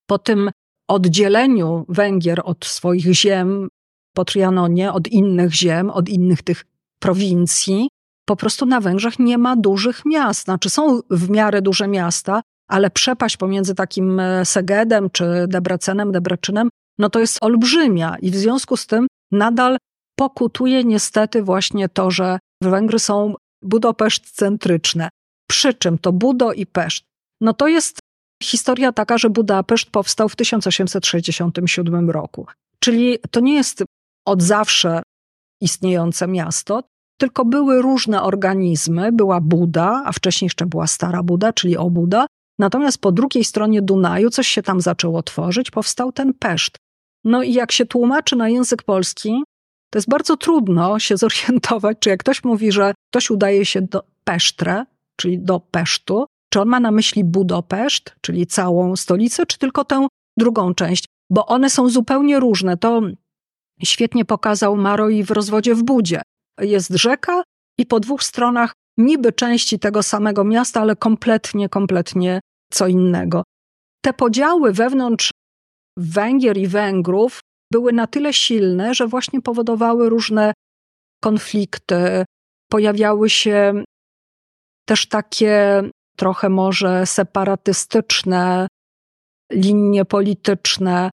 po tym oddzieleniu Węgier od swoich ziem po Trianonie, od innych ziem, od innych tych prowincji, po prostu na Węgrzech nie ma dużych miast. Znaczy są w miarę duże miasta, ale przepaść pomiędzy takim e, Segedem czy Debrecenem, Debreczynem, no to jest olbrzymia i w związku z tym nadal pokutuje niestety właśnie to, że Węgry są Budapeszt centryczne. Przy czym to Budo i Peszt. No to jest historia taka, że Budapeszt powstał w 1867 roku. Czyli to nie jest od zawsze istniejące miasto, tylko były różne organizmy. Była Buda, a wcześniej jeszcze była Stara Buda, czyli Obuda. Natomiast po drugiej stronie Dunaju coś się tam zaczęło tworzyć, powstał ten Peszt. No i jak się tłumaczy na język polski, to jest bardzo trudno się zorientować, czy jak ktoś mówi, że ktoś udaje się do Pesztre, czyli do Pesztu, czy on ma na myśli Budapeszt, czyli całą stolicę, czy tylko tę drugą część, bo one są zupełnie różne. To świetnie pokazał Maroi w rozwodzie w Budzie. Jest rzeka i po dwóch stronach niby części tego samego miasta, ale kompletnie, kompletnie co innego. Te podziały wewnątrz Węgier i Węgrów były na tyle silne, że właśnie powodowały różne konflikty. Pojawiały się też takie trochę może separatystyczne linie polityczne,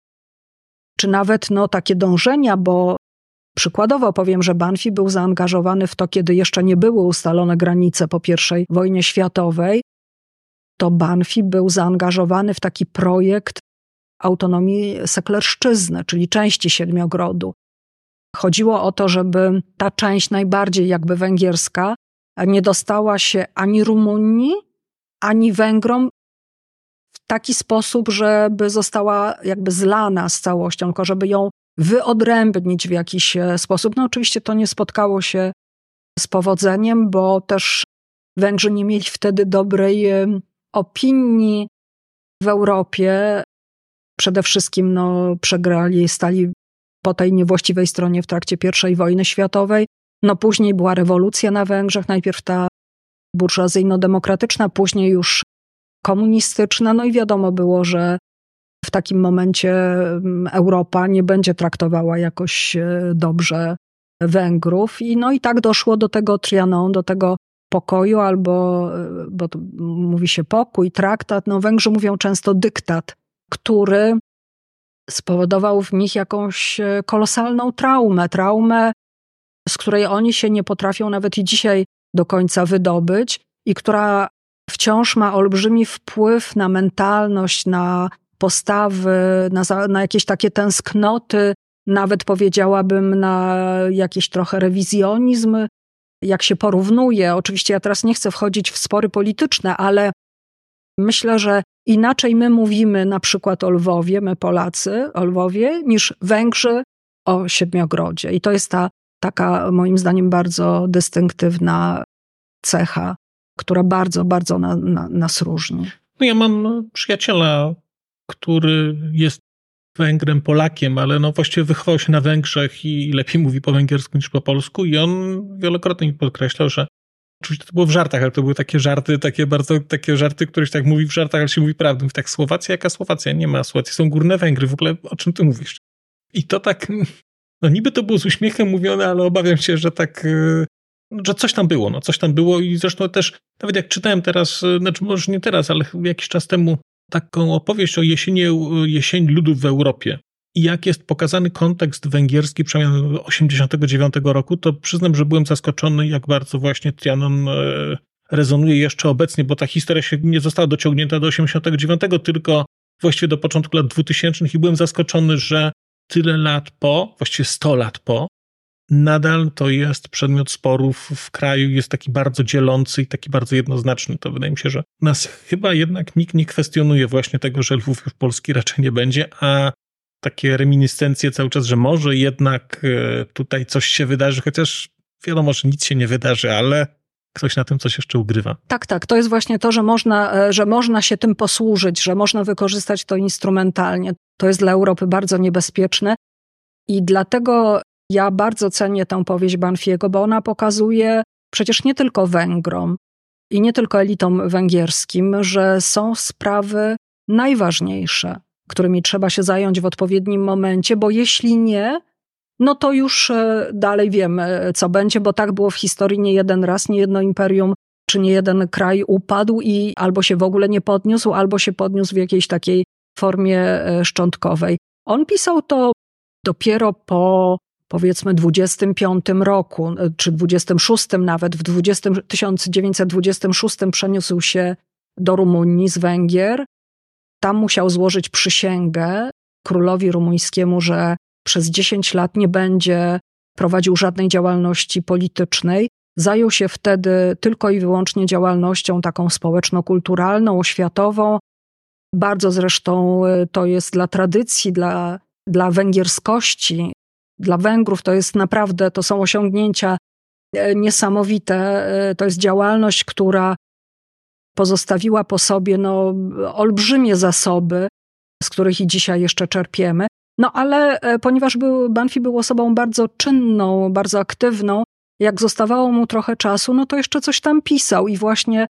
czy nawet no, takie dążenia, bo przykładowo powiem, że Banfi był zaangażowany w to, kiedy jeszcze nie były ustalone granice po I wojnie światowej, to Banfi był zaangażowany w taki projekt autonomii seklerszczyzny, czyli części Siedmiogrodu. Chodziło o to, żeby ta część najbardziej jakby węgierska nie dostała się ani Rumunii, ani Węgrom w taki sposób, żeby została jakby zlana z całością, tylko żeby ją wyodrębnić w jakiś e, sposób. No oczywiście to nie spotkało się z powodzeniem, bo też Węgrzy nie mieli wtedy dobrej e, opinii w Europie przede wszystkim no, przegrali, stali po tej niewłaściwej stronie w trakcie I wojny światowej. No później była rewolucja na Węgrzech, najpierw ta burżuazyjno-demokratyczna, później już komunistyczna. No i wiadomo było, że w takim momencie mm, Europa nie będzie traktowała jakoś e, dobrze Węgrów. I no i tak doszło do tego Trianon, do tego pokoju, albo, e, bo mówi się pokój, traktat. No Węgrzy mówią często dyktat który spowodował w nich jakąś e, kolosalną traumę, traumę, z której oni się nie potrafią nawet i dzisiaj do końca wydobyć i która wciąż ma olbrzymi wpływ na mentalność, na postawy, na, na jakieś takie tęsknoty, nawet powiedziałabym na jakiś trochę rewizjonizm, jak się porównuje. Oczywiście ja teraz nie chcę wchodzić w spory polityczne, ale myślę, że inaczej my mówimy na przykład o Lwowie, my Polacy, o Lwowie, niż Węgrzy o Siedmiogrodzie. I to jest ta taka, moim zdaniem, bardzo dystynktywna cecha, która bardzo, bardzo na, na, nas różni. No ja mam przyjaciela, który jest Węgrem, Polakiem, ale no właściwie wychował się na Węgrzech i lepiej mówi po węgiersku niż po polsku i on wielokrotnie mi podkreślał, że oczywiście to było w żartach, ale to były takie żarty, takie bardzo, takie żarty, któreś tak mówi w żartach, ale się mówi prawdę. tak, Słowacja, jaka Słowacja? Nie ma Słowacji, są górne Węgry, w ogóle o czym ty mówisz? I to tak, no niby to było z uśmiechem mówione, ale obawiam się, że tak, e, że coś tam było, no coś tam było i zresztą też, nawet jak czytałem teraz, e, znaczy może nie teraz, ale jakiś czas temu taką opowieść o jesieni, jesień ludów w Europie i jak jest pokazany kontekst węgierski przemian 89 roku, to przyznam, że byłem zaskoczony, jak bardzo właśnie Trianon e, rezonuje jeszcze obecnie, bo ta historia się nie została dociągnięta do 89, tylko właściwie do początku lat 2000 i byłem zaskoczony, że tyle lat po, właściwie 100 lat po, nadal to jest przedmiot sporów w kraju, jest taki bardzo dzielący i taki bardzo jednoznaczny. To wydaje mi się, że nas chyba jednak nikt nie kwestionuje właśnie tego, że Lwów już Polski raczej nie będzie, a takie reminiscencje cały czas, że może jednak e, tutaj coś się wydarzy, chociaż wiadomo, że nic się nie wydarzy, ale ktoś na tym coś jeszcze ugrywa. Tak, tak. To jest właśnie to, że można, e, że można się tym posłużyć, że można wykorzystać to instrumentalnie. To jest dla Europy bardzo niebezpieczne. I dlatego ja bardzo cenię tę powieść Banfiego, bo ona pokazuje przecież nie tylko Węgrom i nie tylko elitom węgierskim, że są sprawy najważniejsze, którymi trzeba się zająć w odpowiednim momencie, bo jeśli nie, no to już e, dalej wiemy, co będzie, bo tak było w historii nie jeden raz, nie jedno imperium czy nie jeden kraj upadł i albo się w ogóle nie podniósł, albo się podniósł w jakiejś takiej formie e, szczątkowej. On pisał to dopiero po powiedzmy 25 roku, e, czy 26 nawet, w 20, 1926 przeniósł się do Rumunii z Węgier. Tam musiał złożyć przysięgę królowi rumuńskiemu, że przez 10 lat nie będzie prowadził żadnej działalności politycznej. Zajął się wtedy tylko i wyłącznie działalnością taką społeczno-kulturalną, oświatową. Bardzo zresztą e, to jest dla tradycji, dla, dla węgierskości dla Węgrów to jest naprawdę, to są osiągnięcia e, niesamowite. E, to jest działalność, która pozostawiła po sobie no, olbrzymie zasoby, z których i dzisiaj jeszcze czerpiemy. No ale e, ponieważ był, Banfi był osobą bardzo czynną, bardzo aktywną, jak zostawało mu trochę czasu, no to jeszcze coś tam pisał i właśnie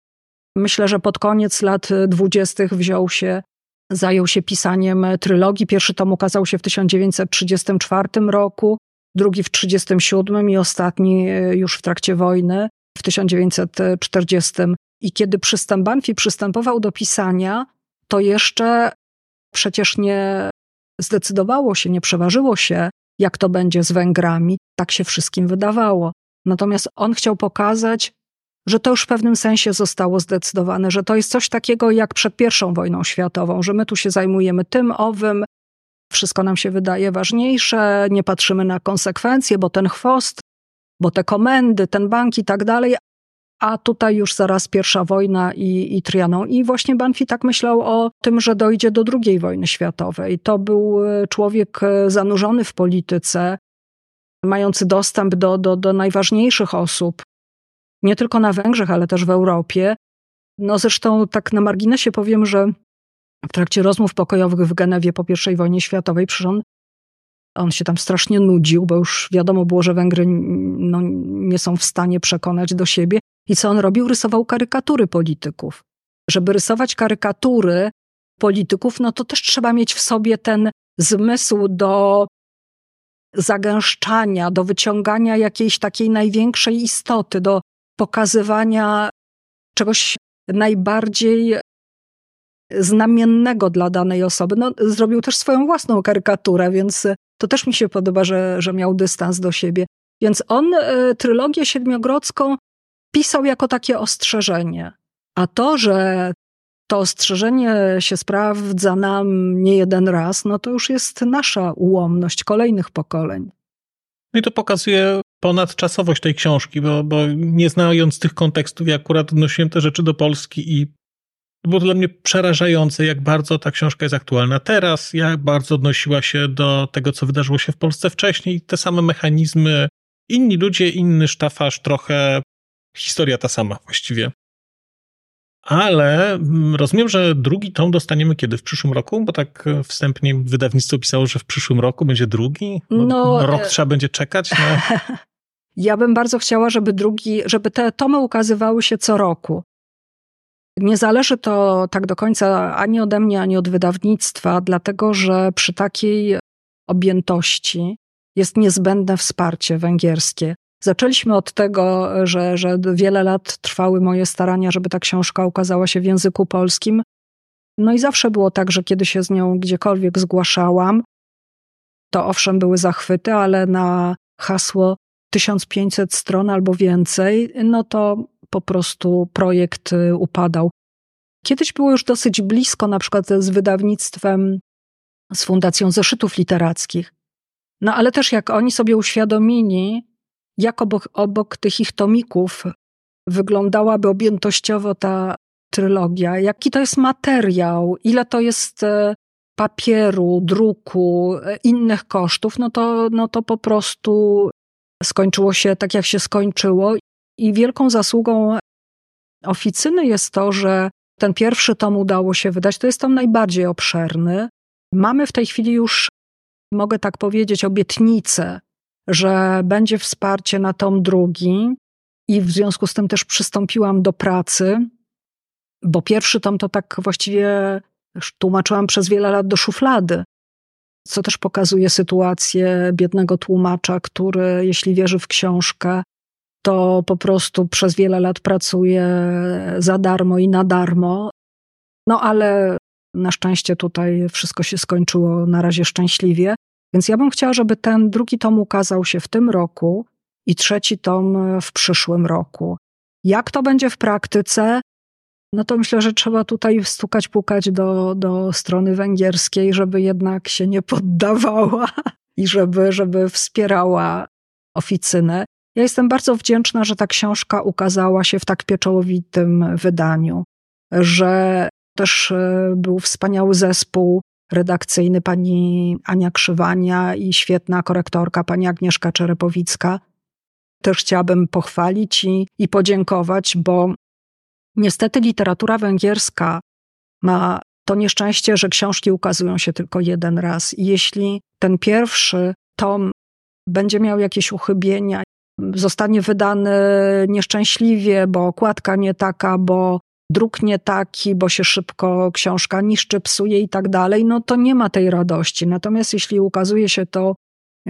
myślę, że pod koniec lat dwudziestych wziął się Zajął się pisaniem trylogii. Pierwszy tom ukazał się w 1934 roku, drugi w 1937 i ostatni e, już w trakcie wojny w 1940. I kiedy przystęp Banfi przystępował do pisania, to jeszcze przecież nie zdecydowało się, nie przeważyło się, jak to będzie z Węgrami. Tak się wszystkim wydawało. Natomiast on chciał pokazać, że to już w pewnym sensie zostało zdecydowane, że to jest coś takiego jak przed pierwszą wojną światową, że my tu się zajmujemy tym, owym, wszystko nam się wydaje ważniejsze, nie patrzymy na konsekwencje, bo ten chwost, bo te komendy, ten bank i tak dalej, a tutaj już zaraz pierwsza wojna i, i Trianon. I właśnie Banfi tak myślał o tym, że dojdzie do II wojny światowej. To był e, człowiek e, zanurzony w polityce, mający dostęp do, do, do najważniejszych osób, nie tylko na Węgrzech, ale też w Europie. No zresztą tak na marginesie powiem, że w trakcie rozmów pokojowych w Genewie po I wojnie światowej przyrząd on się tam strasznie nudził, bo już wiadomo było, że Węgry no, nie są w stanie przekonać do siebie. I co on robił? Rysował karykatury polityków. Żeby rysować karykatury polityków, no to też trzeba mieć w sobie ten zmysł do zagęszczania, do wyciągania jakiejś takiej największej istoty, do pokazywania czegoś najbardziej znamiennego dla danej osoby. No, zrobił też swoją własną karykaturę, więc to też mi się podoba, że, że miał dystans do siebie. Więc on y, trylogię siedmiogrodzką pisał jako takie ostrzeżenie. A to, że to ostrzeżenie się sprawdza nam nie jeden raz, no to już jest nasza ułomność kolejnych pokoleń. No i to pokazuje ponadczasowość tej książki, bo, bo nie znając tych kontekstów, ja akurat odnosiłem te rzeczy do Polski i było dla mnie przerażające, jak bardzo ta książka jest aktualna teraz, jak bardzo odnosiła się do tego, co wydarzyło się w Polsce wcześniej, te same mechanizmy, inni ludzie, inny sztafaż, trochę historia ta sama właściwie. Ale mm, rozumiem, że drugi tom dostaniemy kiedy? W przyszłym roku? Bo tak wstępnie wydawnictwo pisało, że w przyszłym roku będzie drugi. No, no rok e... trzeba będzie czekać. No. Ja bym bardzo chciała, żeby drugi, żeby te tomy ukazywały się co roku. Nie zależy to tak do końca ani ode mnie, ani od wydawnictwa, dlatego że przy takiej objętości jest niezbędne wsparcie węgierskie. Zaczęliśmy od tego, że, że wiele lat trwały moje starania, żeby ta książka ukazała się w języku polskim. No i zawsze było tak, że kiedy się z nią gdziekolwiek zgłaszałam, to owszem były zachwyty, ale na hasło 1500 stron albo więcej, no to po prostu projekt y, upadał. Kiedyś było już dosyć blisko, na przykład z wydawnictwem, z Fundacją Zeszytów Literackich. No ale też jak oni sobie uświadomili, jak obok, obok tych ich tomików wyglądałaby objętościowo ta trylogia, jaki to jest materiał, ile to jest e, papieru, druku, e, innych kosztów, no to, no to po prostu skończyło się tak, jak się skończyło. I wielką zasługą oficyny jest to, że ten pierwszy tom udało się wydać. To jest tom najbardziej obszerny. Mamy w tej chwili już, mogę tak powiedzieć, obietnicę, że będzie wsparcie na tom drugi. I w związku z tym też przystąpiłam do pracy, bo pierwszy tom to tak właściwie tłumaczyłam przez wiele lat do szuflady co też pokazuje sytuację biednego tłumacza, który, jeśli wierzy w książkę, to po prostu przez wiele lat pracuje za darmo i na darmo. No ale na szczęście tutaj wszystko się skończyło na razie szczęśliwie. Więc ja bym chciała, żeby ten drugi tom ukazał się w tym roku i trzeci tom w przyszłym roku. Jak to będzie w praktyce? no to myślę, że trzeba tutaj stukać, pukać do, do strony węgierskiej, żeby jednak się nie poddawała i żeby, żeby wspierała oficynę. Ja jestem bardzo wdzięczna, że ta książka ukazała się w tak pieczołowitym wydaniu, że też e, był wspaniały zespół redakcyjny pani Ania Krzywania i świetna korektorka pani Agnieszka Czerepowicka. Też chciałabym pochwalić i, i podziękować, bo Niestety literatura węgierska ma to nieszczęście, że książki ukazują się tylko jeden raz. I jeśli ten pierwszy tom będzie miał jakieś uchybienia, zostanie wydany nieszczęśliwie, bo okładka nie taka, bo druk nie taki, bo się szybko książka niszczy, psuje i tak dalej, no to nie ma tej radości. Natomiast jeśli ukazuje się to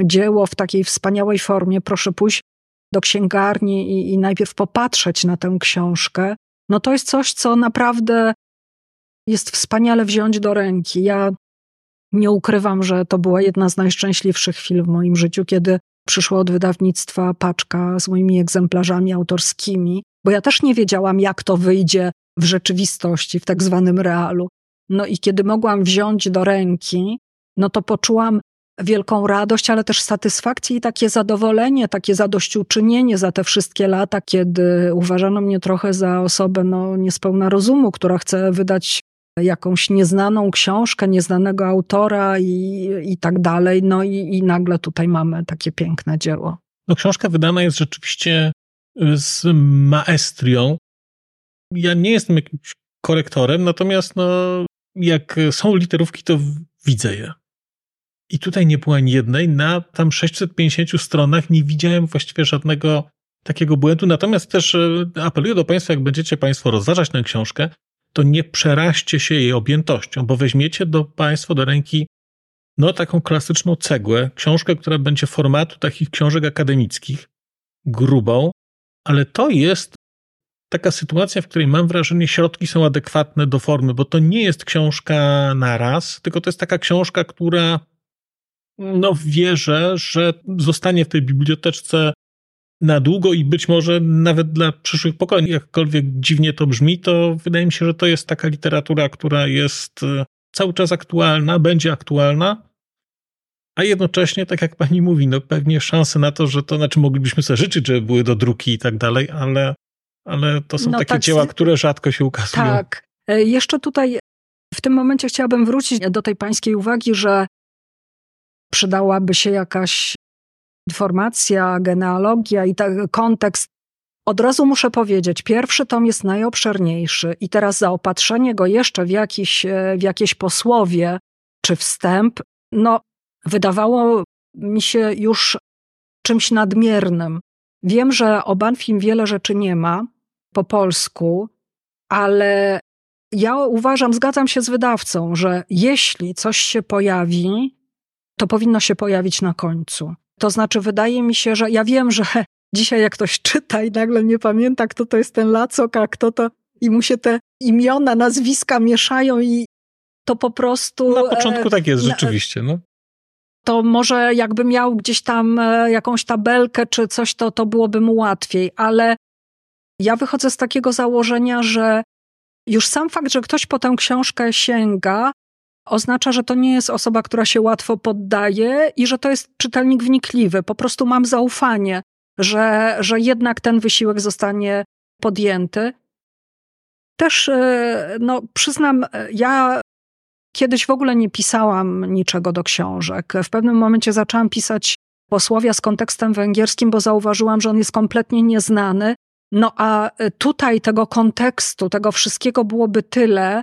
dzieło w takiej wspaniałej formie, proszę pójść do księgarni i, i najpierw popatrzeć na tę książkę, no to jest coś, co naprawdę jest wspaniale wziąć do ręki. Ja nie ukrywam, że to była jedna z najszczęśliwszych chwil w moim życiu, kiedy przyszła od wydawnictwa paczka z moimi egzemplarzami autorskimi, bo ja też nie wiedziałam, jak to wyjdzie w rzeczywistości, w tak zwanym realu. No i kiedy mogłam wziąć do ręki, no to poczułam wielką radość, ale też satysfakcję i takie zadowolenie, takie zadośćuczynienie za te wszystkie lata, kiedy uważano mnie trochę za osobę no, niespełna rozumu, która chce wydać jakąś nieznaną książkę, nieznanego autora i, i tak dalej. No i, i nagle tutaj mamy takie piękne dzieło. No, książka wydana jest rzeczywiście z maestrią. Ja nie jestem jakimś korektorem, natomiast no, jak są literówki, to widzę je. I tutaj nie było ani jednej. Na tam 650 stronach nie widziałem właściwie żadnego takiego błędu. Natomiast też e, apeluję do Państwa, jak będziecie Państwo rozważać tę książkę, to nie przeraźcie się jej objętością, bo weźmiecie do Państwo do ręki no taką klasyczną cegłę, książkę, która będzie formatu takich książek akademickich, grubą, ale to jest taka sytuacja, w której mam wrażenie, środki są adekwatne do formy, bo to nie jest książka na raz, tylko to jest taka książka, która no wierzę, że zostanie w tej biblioteczce na długo i być może nawet dla przyszłych pokoleń. Jakkolwiek dziwnie to brzmi, to wydaje mi się, że to jest taka literatura, która jest e, cały czas aktualna, będzie aktualna, a jednocześnie, tak jak pani mówi, no pewnie szanse na to, że to, znaczy moglibyśmy sobie życzyć, żeby były do druki i tak dalej, ale, ale to są no takie tak, dzieła, które rzadko się ukazują. Tak. E, jeszcze tutaj w tym momencie chciałabym wrócić do tej pańskiej uwagi, że przydałaby się jakaś informacja, genealogia i tak kontekst. Od razu muszę powiedzieć, pierwszy tom jest najobszerniejszy i teraz zaopatrzenie go jeszcze w, jakiś, e, w jakieś posłowie czy wstęp, no wydawało mi się już czymś nadmiernym. Wiem, że o Banfim wiele rzeczy nie ma po polsku, ale ja uważam, zgadzam się z wydawcą, że jeśli coś się pojawi, to powinno się pojawić na końcu. To znaczy, wydaje mi się, że ja wiem, że dzisiaj jak ktoś czyta i nagle nie pamięta, kto to jest ten Lacok, a kto to, i mu się te imiona, nazwiska mieszają i to po prostu... Na początku tak jest, rzeczywiście. No. To może jakby miał gdzieś tam e, jakąś tabelkę czy coś, to, to byłoby mu łatwiej, ale ja wychodzę z takiego założenia, że już sam fakt, że ktoś po tę książkę sięga, oznacza, że to nie jest osoba, która się łatwo poddaje i że to jest czytelnik wnikliwy. Po prostu mam zaufanie, że, że jednak ten wysiłek zostanie podjęty. Też, e, no, przyznam, ja kiedyś w ogóle nie pisałam niczego do książek. W pewnym momencie zaczęłam pisać posłowia z kontekstem węgierskim, bo zauważyłam, że on jest kompletnie nieznany. No a tutaj tego kontekstu, tego wszystkiego byłoby tyle,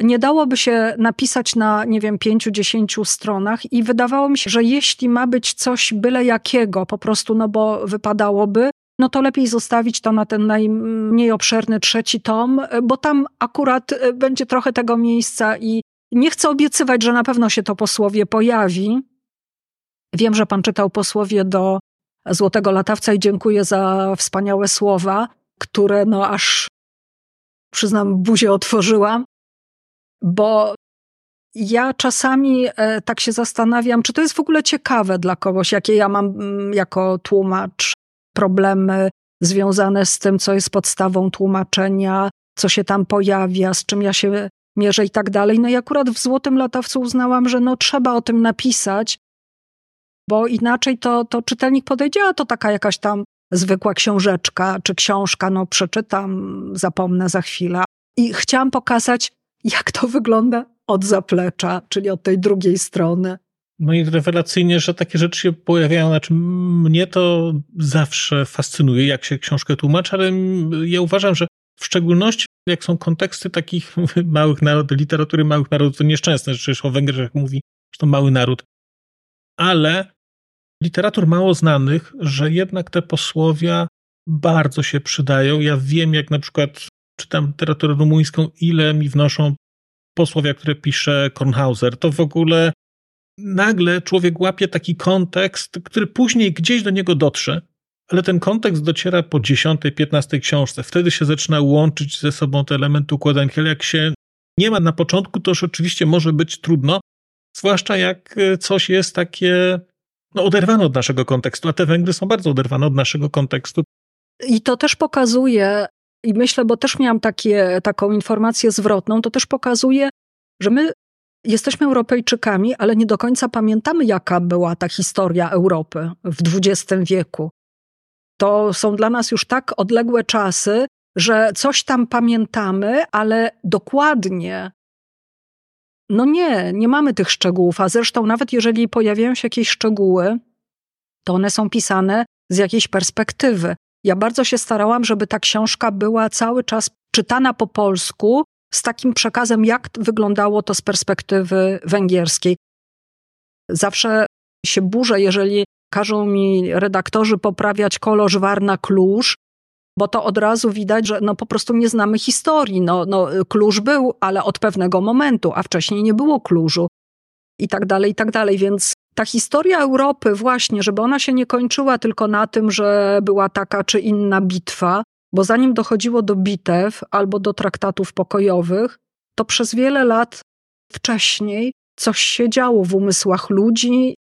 nie dałoby się napisać na, nie wiem, pięciu, dziesięciu stronach i wydawało mi się, że jeśli ma być coś byle jakiego, po prostu, no bo wypadałoby, no to lepiej zostawić to na ten najmniej obszerny trzeci tom, bo tam akurat e, będzie trochę tego miejsca i nie chcę obiecywać, że na pewno się to posłowie pojawi. Wiem, że pan czytał posłowie do Złotego Latawca i dziękuję za wspaniałe słowa, które no aż, przyznam, buzię otworzyłam bo ja czasami e, tak się zastanawiam, czy to jest w ogóle ciekawe dla kogoś, jakie ja mam mm, jako tłumacz problemy związane z tym, co jest podstawą tłumaczenia, co się tam pojawia, z czym ja się mierzę i tak dalej. No i akurat w Złotym Latawcu uznałam, że no trzeba o tym napisać, bo inaczej to, to czytelnik podejdzie, a to taka jakaś tam zwykła książeczka czy książka, no przeczytam, zapomnę za chwilę. I chciałam pokazać, jak to wygląda od zaplecza, czyli od tej drugiej strony. No i rewelacyjnie, że takie rzeczy się pojawiają. Znaczy, mnie to zawsze fascynuje, jak się książkę tłumaczy, ale ja uważam, że w szczególności jak są konteksty takich małych narodów, literatury małych narodów, to nieszczęsne, że o Węgrzech mówi, że to mały naród. Ale literatur mało znanych, że jednak te posłowia bardzo się przydają. Ja wiem, jak na przykład czytam literaturę rumuńską, ile mi wnoszą posłowia, które pisze Kornhauser. To w ogóle nagle człowiek łapie taki kontekst, który później gdzieś do niego dotrze, ale ten kontekst dociera po 10, 15 książce. Wtedy się zaczyna łączyć ze sobą te elementy układanki, ale jak się nie ma na początku, to już oczywiście może być trudno, zwłaszcza jak coś jest takie no, oderwane od naszego kontekstu, a te Węgry są bardzo oderwane od naszego kontekstu. I to też pokazuje, i myślę, bo też miałam takie, taką informację zwrotną, to też pokazuje, że my jesteśmy Europejczykami, ale nie do końca pamiętamy, jaka była ta historia Europy w XX wieku. To są dla nas już tak odległe czasy, że coś tam pamiętamy, ale dokładnie. No nie, nie mamy tych szczegółów, a zresztą nawet jeżeli pojawiają się jakieś szczegóły, to one są pisane z jakiejś perspektywy. Ja bardzo się starałam, żeby ta książka była cały czas czytana po polsku, z takim przekazem, jak wyglądało to z perspektywy węgierskiej. Zawsze się burzę, jeżeli każą mi redaktorzy poprawiać kolorz Warna Kluż, bo to od razu widać, że no po prostu nie znamy historii. No, no, Kluż był, ale od pewnego momentu, a wcześniej nie było Klużu i tak dalej, i tak dalej. Więc ta historia Europy właśnie, żeby ona się nie kończyła tylko na tym, że była taka czy inna bitwa, bo zanim dochodziło do bitew albo do traktatów pokojowych, to przez wiele lat wcześniej coś się działo w umysłach ludzi,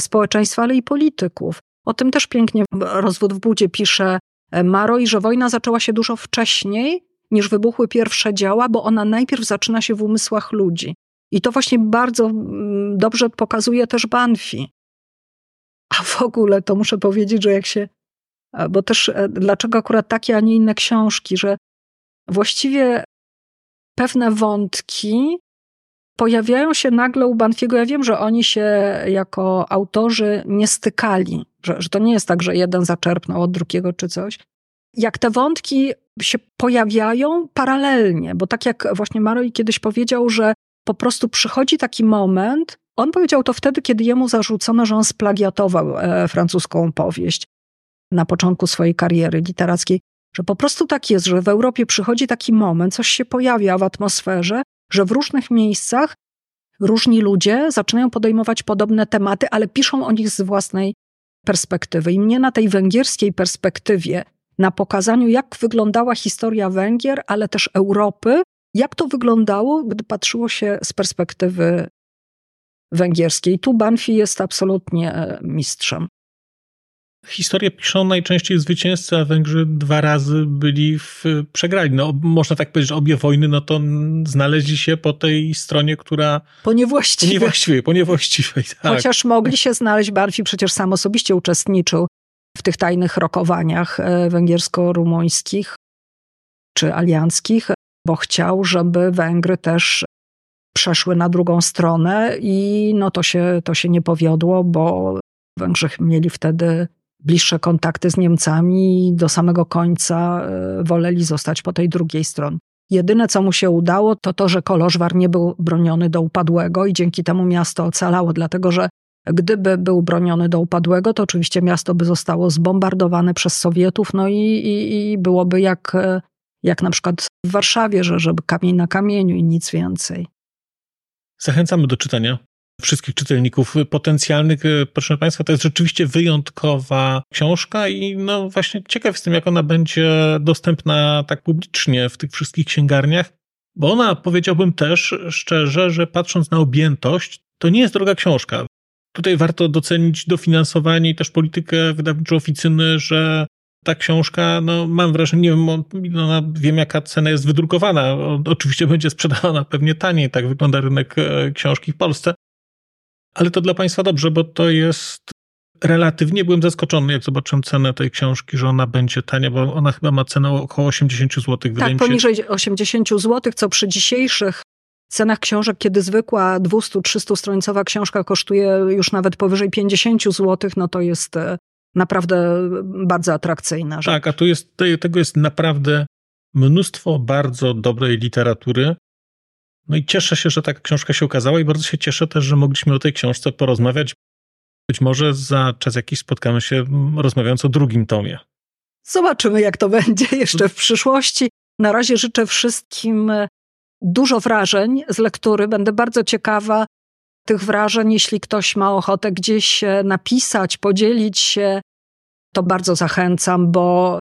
społeczeństwa, ale i polityków. O tym też pięknie rozwód w budzie pisze e, Maro i że wojna zaczęła się dużo wcześniej niż wybuchły pierwsze działa, bo ona najpierw zaczyna się w umysłach ludzi. I to właśnie bardzo mm, dobrze pokazuje też Banfi. A w ogóle to muszę powiedzieć, że jak się. Bo też e, dlaczego akurat takie, a nie inne książki, że właściwie pewne wątki pojawiają się nagle u Banfiego. Ja wiem, że oni się jako autorzy nie stykali, że, że to nie jest tak, że jeden zaczerpnął od drugiego czy coś. Jak te wątki się pojawiają paralelnie, bo tak jak właśnie Maroi kiedyś powiedział, że po prostu przychodzi taki moment, on powiedział to wtedy, kiedy jemu zarzucono, że on splagiatował e, francuską powieść na początku swojej kariery literackiej, że po prostu tak jest, że w Europie przychodzi taki moment, coś się pojawia w atmosferze, że w różnych miejscach różni ludzie zaczynają podejmować podobne tematy, ale piszą o nich z własnej perspektywy. I mnie na tej węgierskiej perspektywie, na pokazaniu, jak wyglądała historia Węgier, ale też Europy, jak to wyglądało, gdy patrzyło się z perspektywy węgierskiej. Tu Banfi jest absolutnie e, mistrzem. Historię piszą najczęściej zwycięzcy, a Węgrzy dwa razy byli w przegrali. No, można tak powiedzieć, że obie wojny, no to znaleźli się po tej stronie, która... Po niewłaściwej. Po niewłaściwej, po niewłaściwej, tak. Chociaż mogli się znaleźć, Banfi przecież sam osobiście uczestniczył w tych tajnych rokowaniach e, węgiersko-rumuńskich czy alianckich, bo chciał, żeby Węgry też przeszły na drugą stronę i no to się, to się nie powiodło, bo Węgrzy mieli wtedy bliższe kontakty z Niemcami i do samego końca e, woleli zostać po tej drugiej stronie. Jedyne, co mu się udało, to to, że Kolożwar nie był broniony do upadłego i dzięki temu miasto ocalało, dlatego że gdyby był broniony do upadłego, to oczywiście miasto by zostało zbombardowane przez Sowietów, no i, i, i byłoby jak, e, jak na przykład w Warszawie, że żeby kamień na kamieniu i nic więcej. Zachęcamy do czytania wszystkich czytelników potencjalnych. E, proszę Państwa, to jest rzeczywiście wyjątkowa książka i no właśnie ciekaw jestem, jak ona będzie dostępna tak publicznie w tych wszystkich księgarniach, bo ona, powiedziałbym też szczerze, że patrząc na objętość, to nie jest droga książka. Tutaj warto docenić dofinansowanie i też politykę wydawniczą oficyny, że ta książka, no mam wrażenie, nie wiem, no, wiem jaka cena jest wydrukowana. Oczywiście będzie sprzedawana pewnie taniej, tak wygląda rynek e, książki w Polsce. Ale to dla Państwa dobrze, bo to jest relatywnie byłem zaskoczony, jak zobaczyłem cenę tej książki, że ona będzie tania, bo ona chyba ma cenę około 80 zł. Tak, poniżej 80 zł, co przy dzisiejszych cenach książek, kiedy zwykła 200-300 stronicowa książka kosztuje już nawet powyżej 50 zł, no to jest e, naprawdę bardzo atrakcyjna rzecz. Tak, a tu jest, tego jest naprawdę mnóstwo bardzo dobrej literatury. No i cieszę się, że taka książka się ukazała i bardzo się cieszę też, że mogliśmy o tej książce porozmawiać. Być może za czas jakiś spotkamy się rozmawiając o drugim tomie. Zobaczymy, jak to będzie jeszcze w przyszłości. Na razie życzę wszystkim dużo wrażeń z lektury. Będę bardzo ciekawa tych wrażeń. Jeśli ktoś ma ochotę gdzieś napisać, podzielić się, to bardzo zachęcam, bo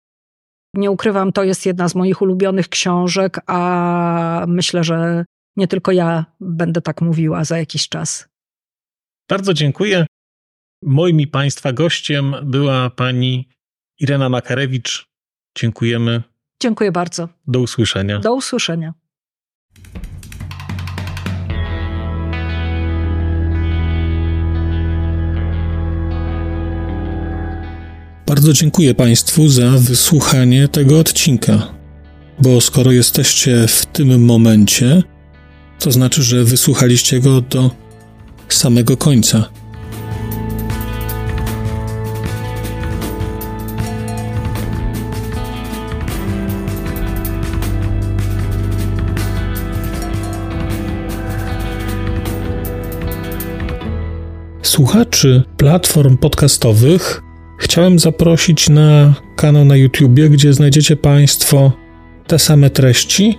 nie ukrywam, to jest jedna z moich ulubionych książek, a myślę, że nie tylko ja będę tak mówiła za jakiś czas. Bardzo dziękuję. Moim i Państwa gościem była pani Irena Makarewicz. Dziękujemy. Dziękuję bardzo. Do usłyszenia. Do usłyszenia. Bardzo dziękuję Państwu za wysłuchanie tego odcinka, bo skoro jesteście w tym momencie, to znaczy, że wysłuchaliście go do samego końca. Słuchaczy platform podcastowych chciałem zaprosić na kanał na YouTube, gdzie znajdziecie Państwo te same treści,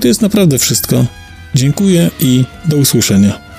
To jest naprawdę wszystko. Dziękuję i do usłyszenia.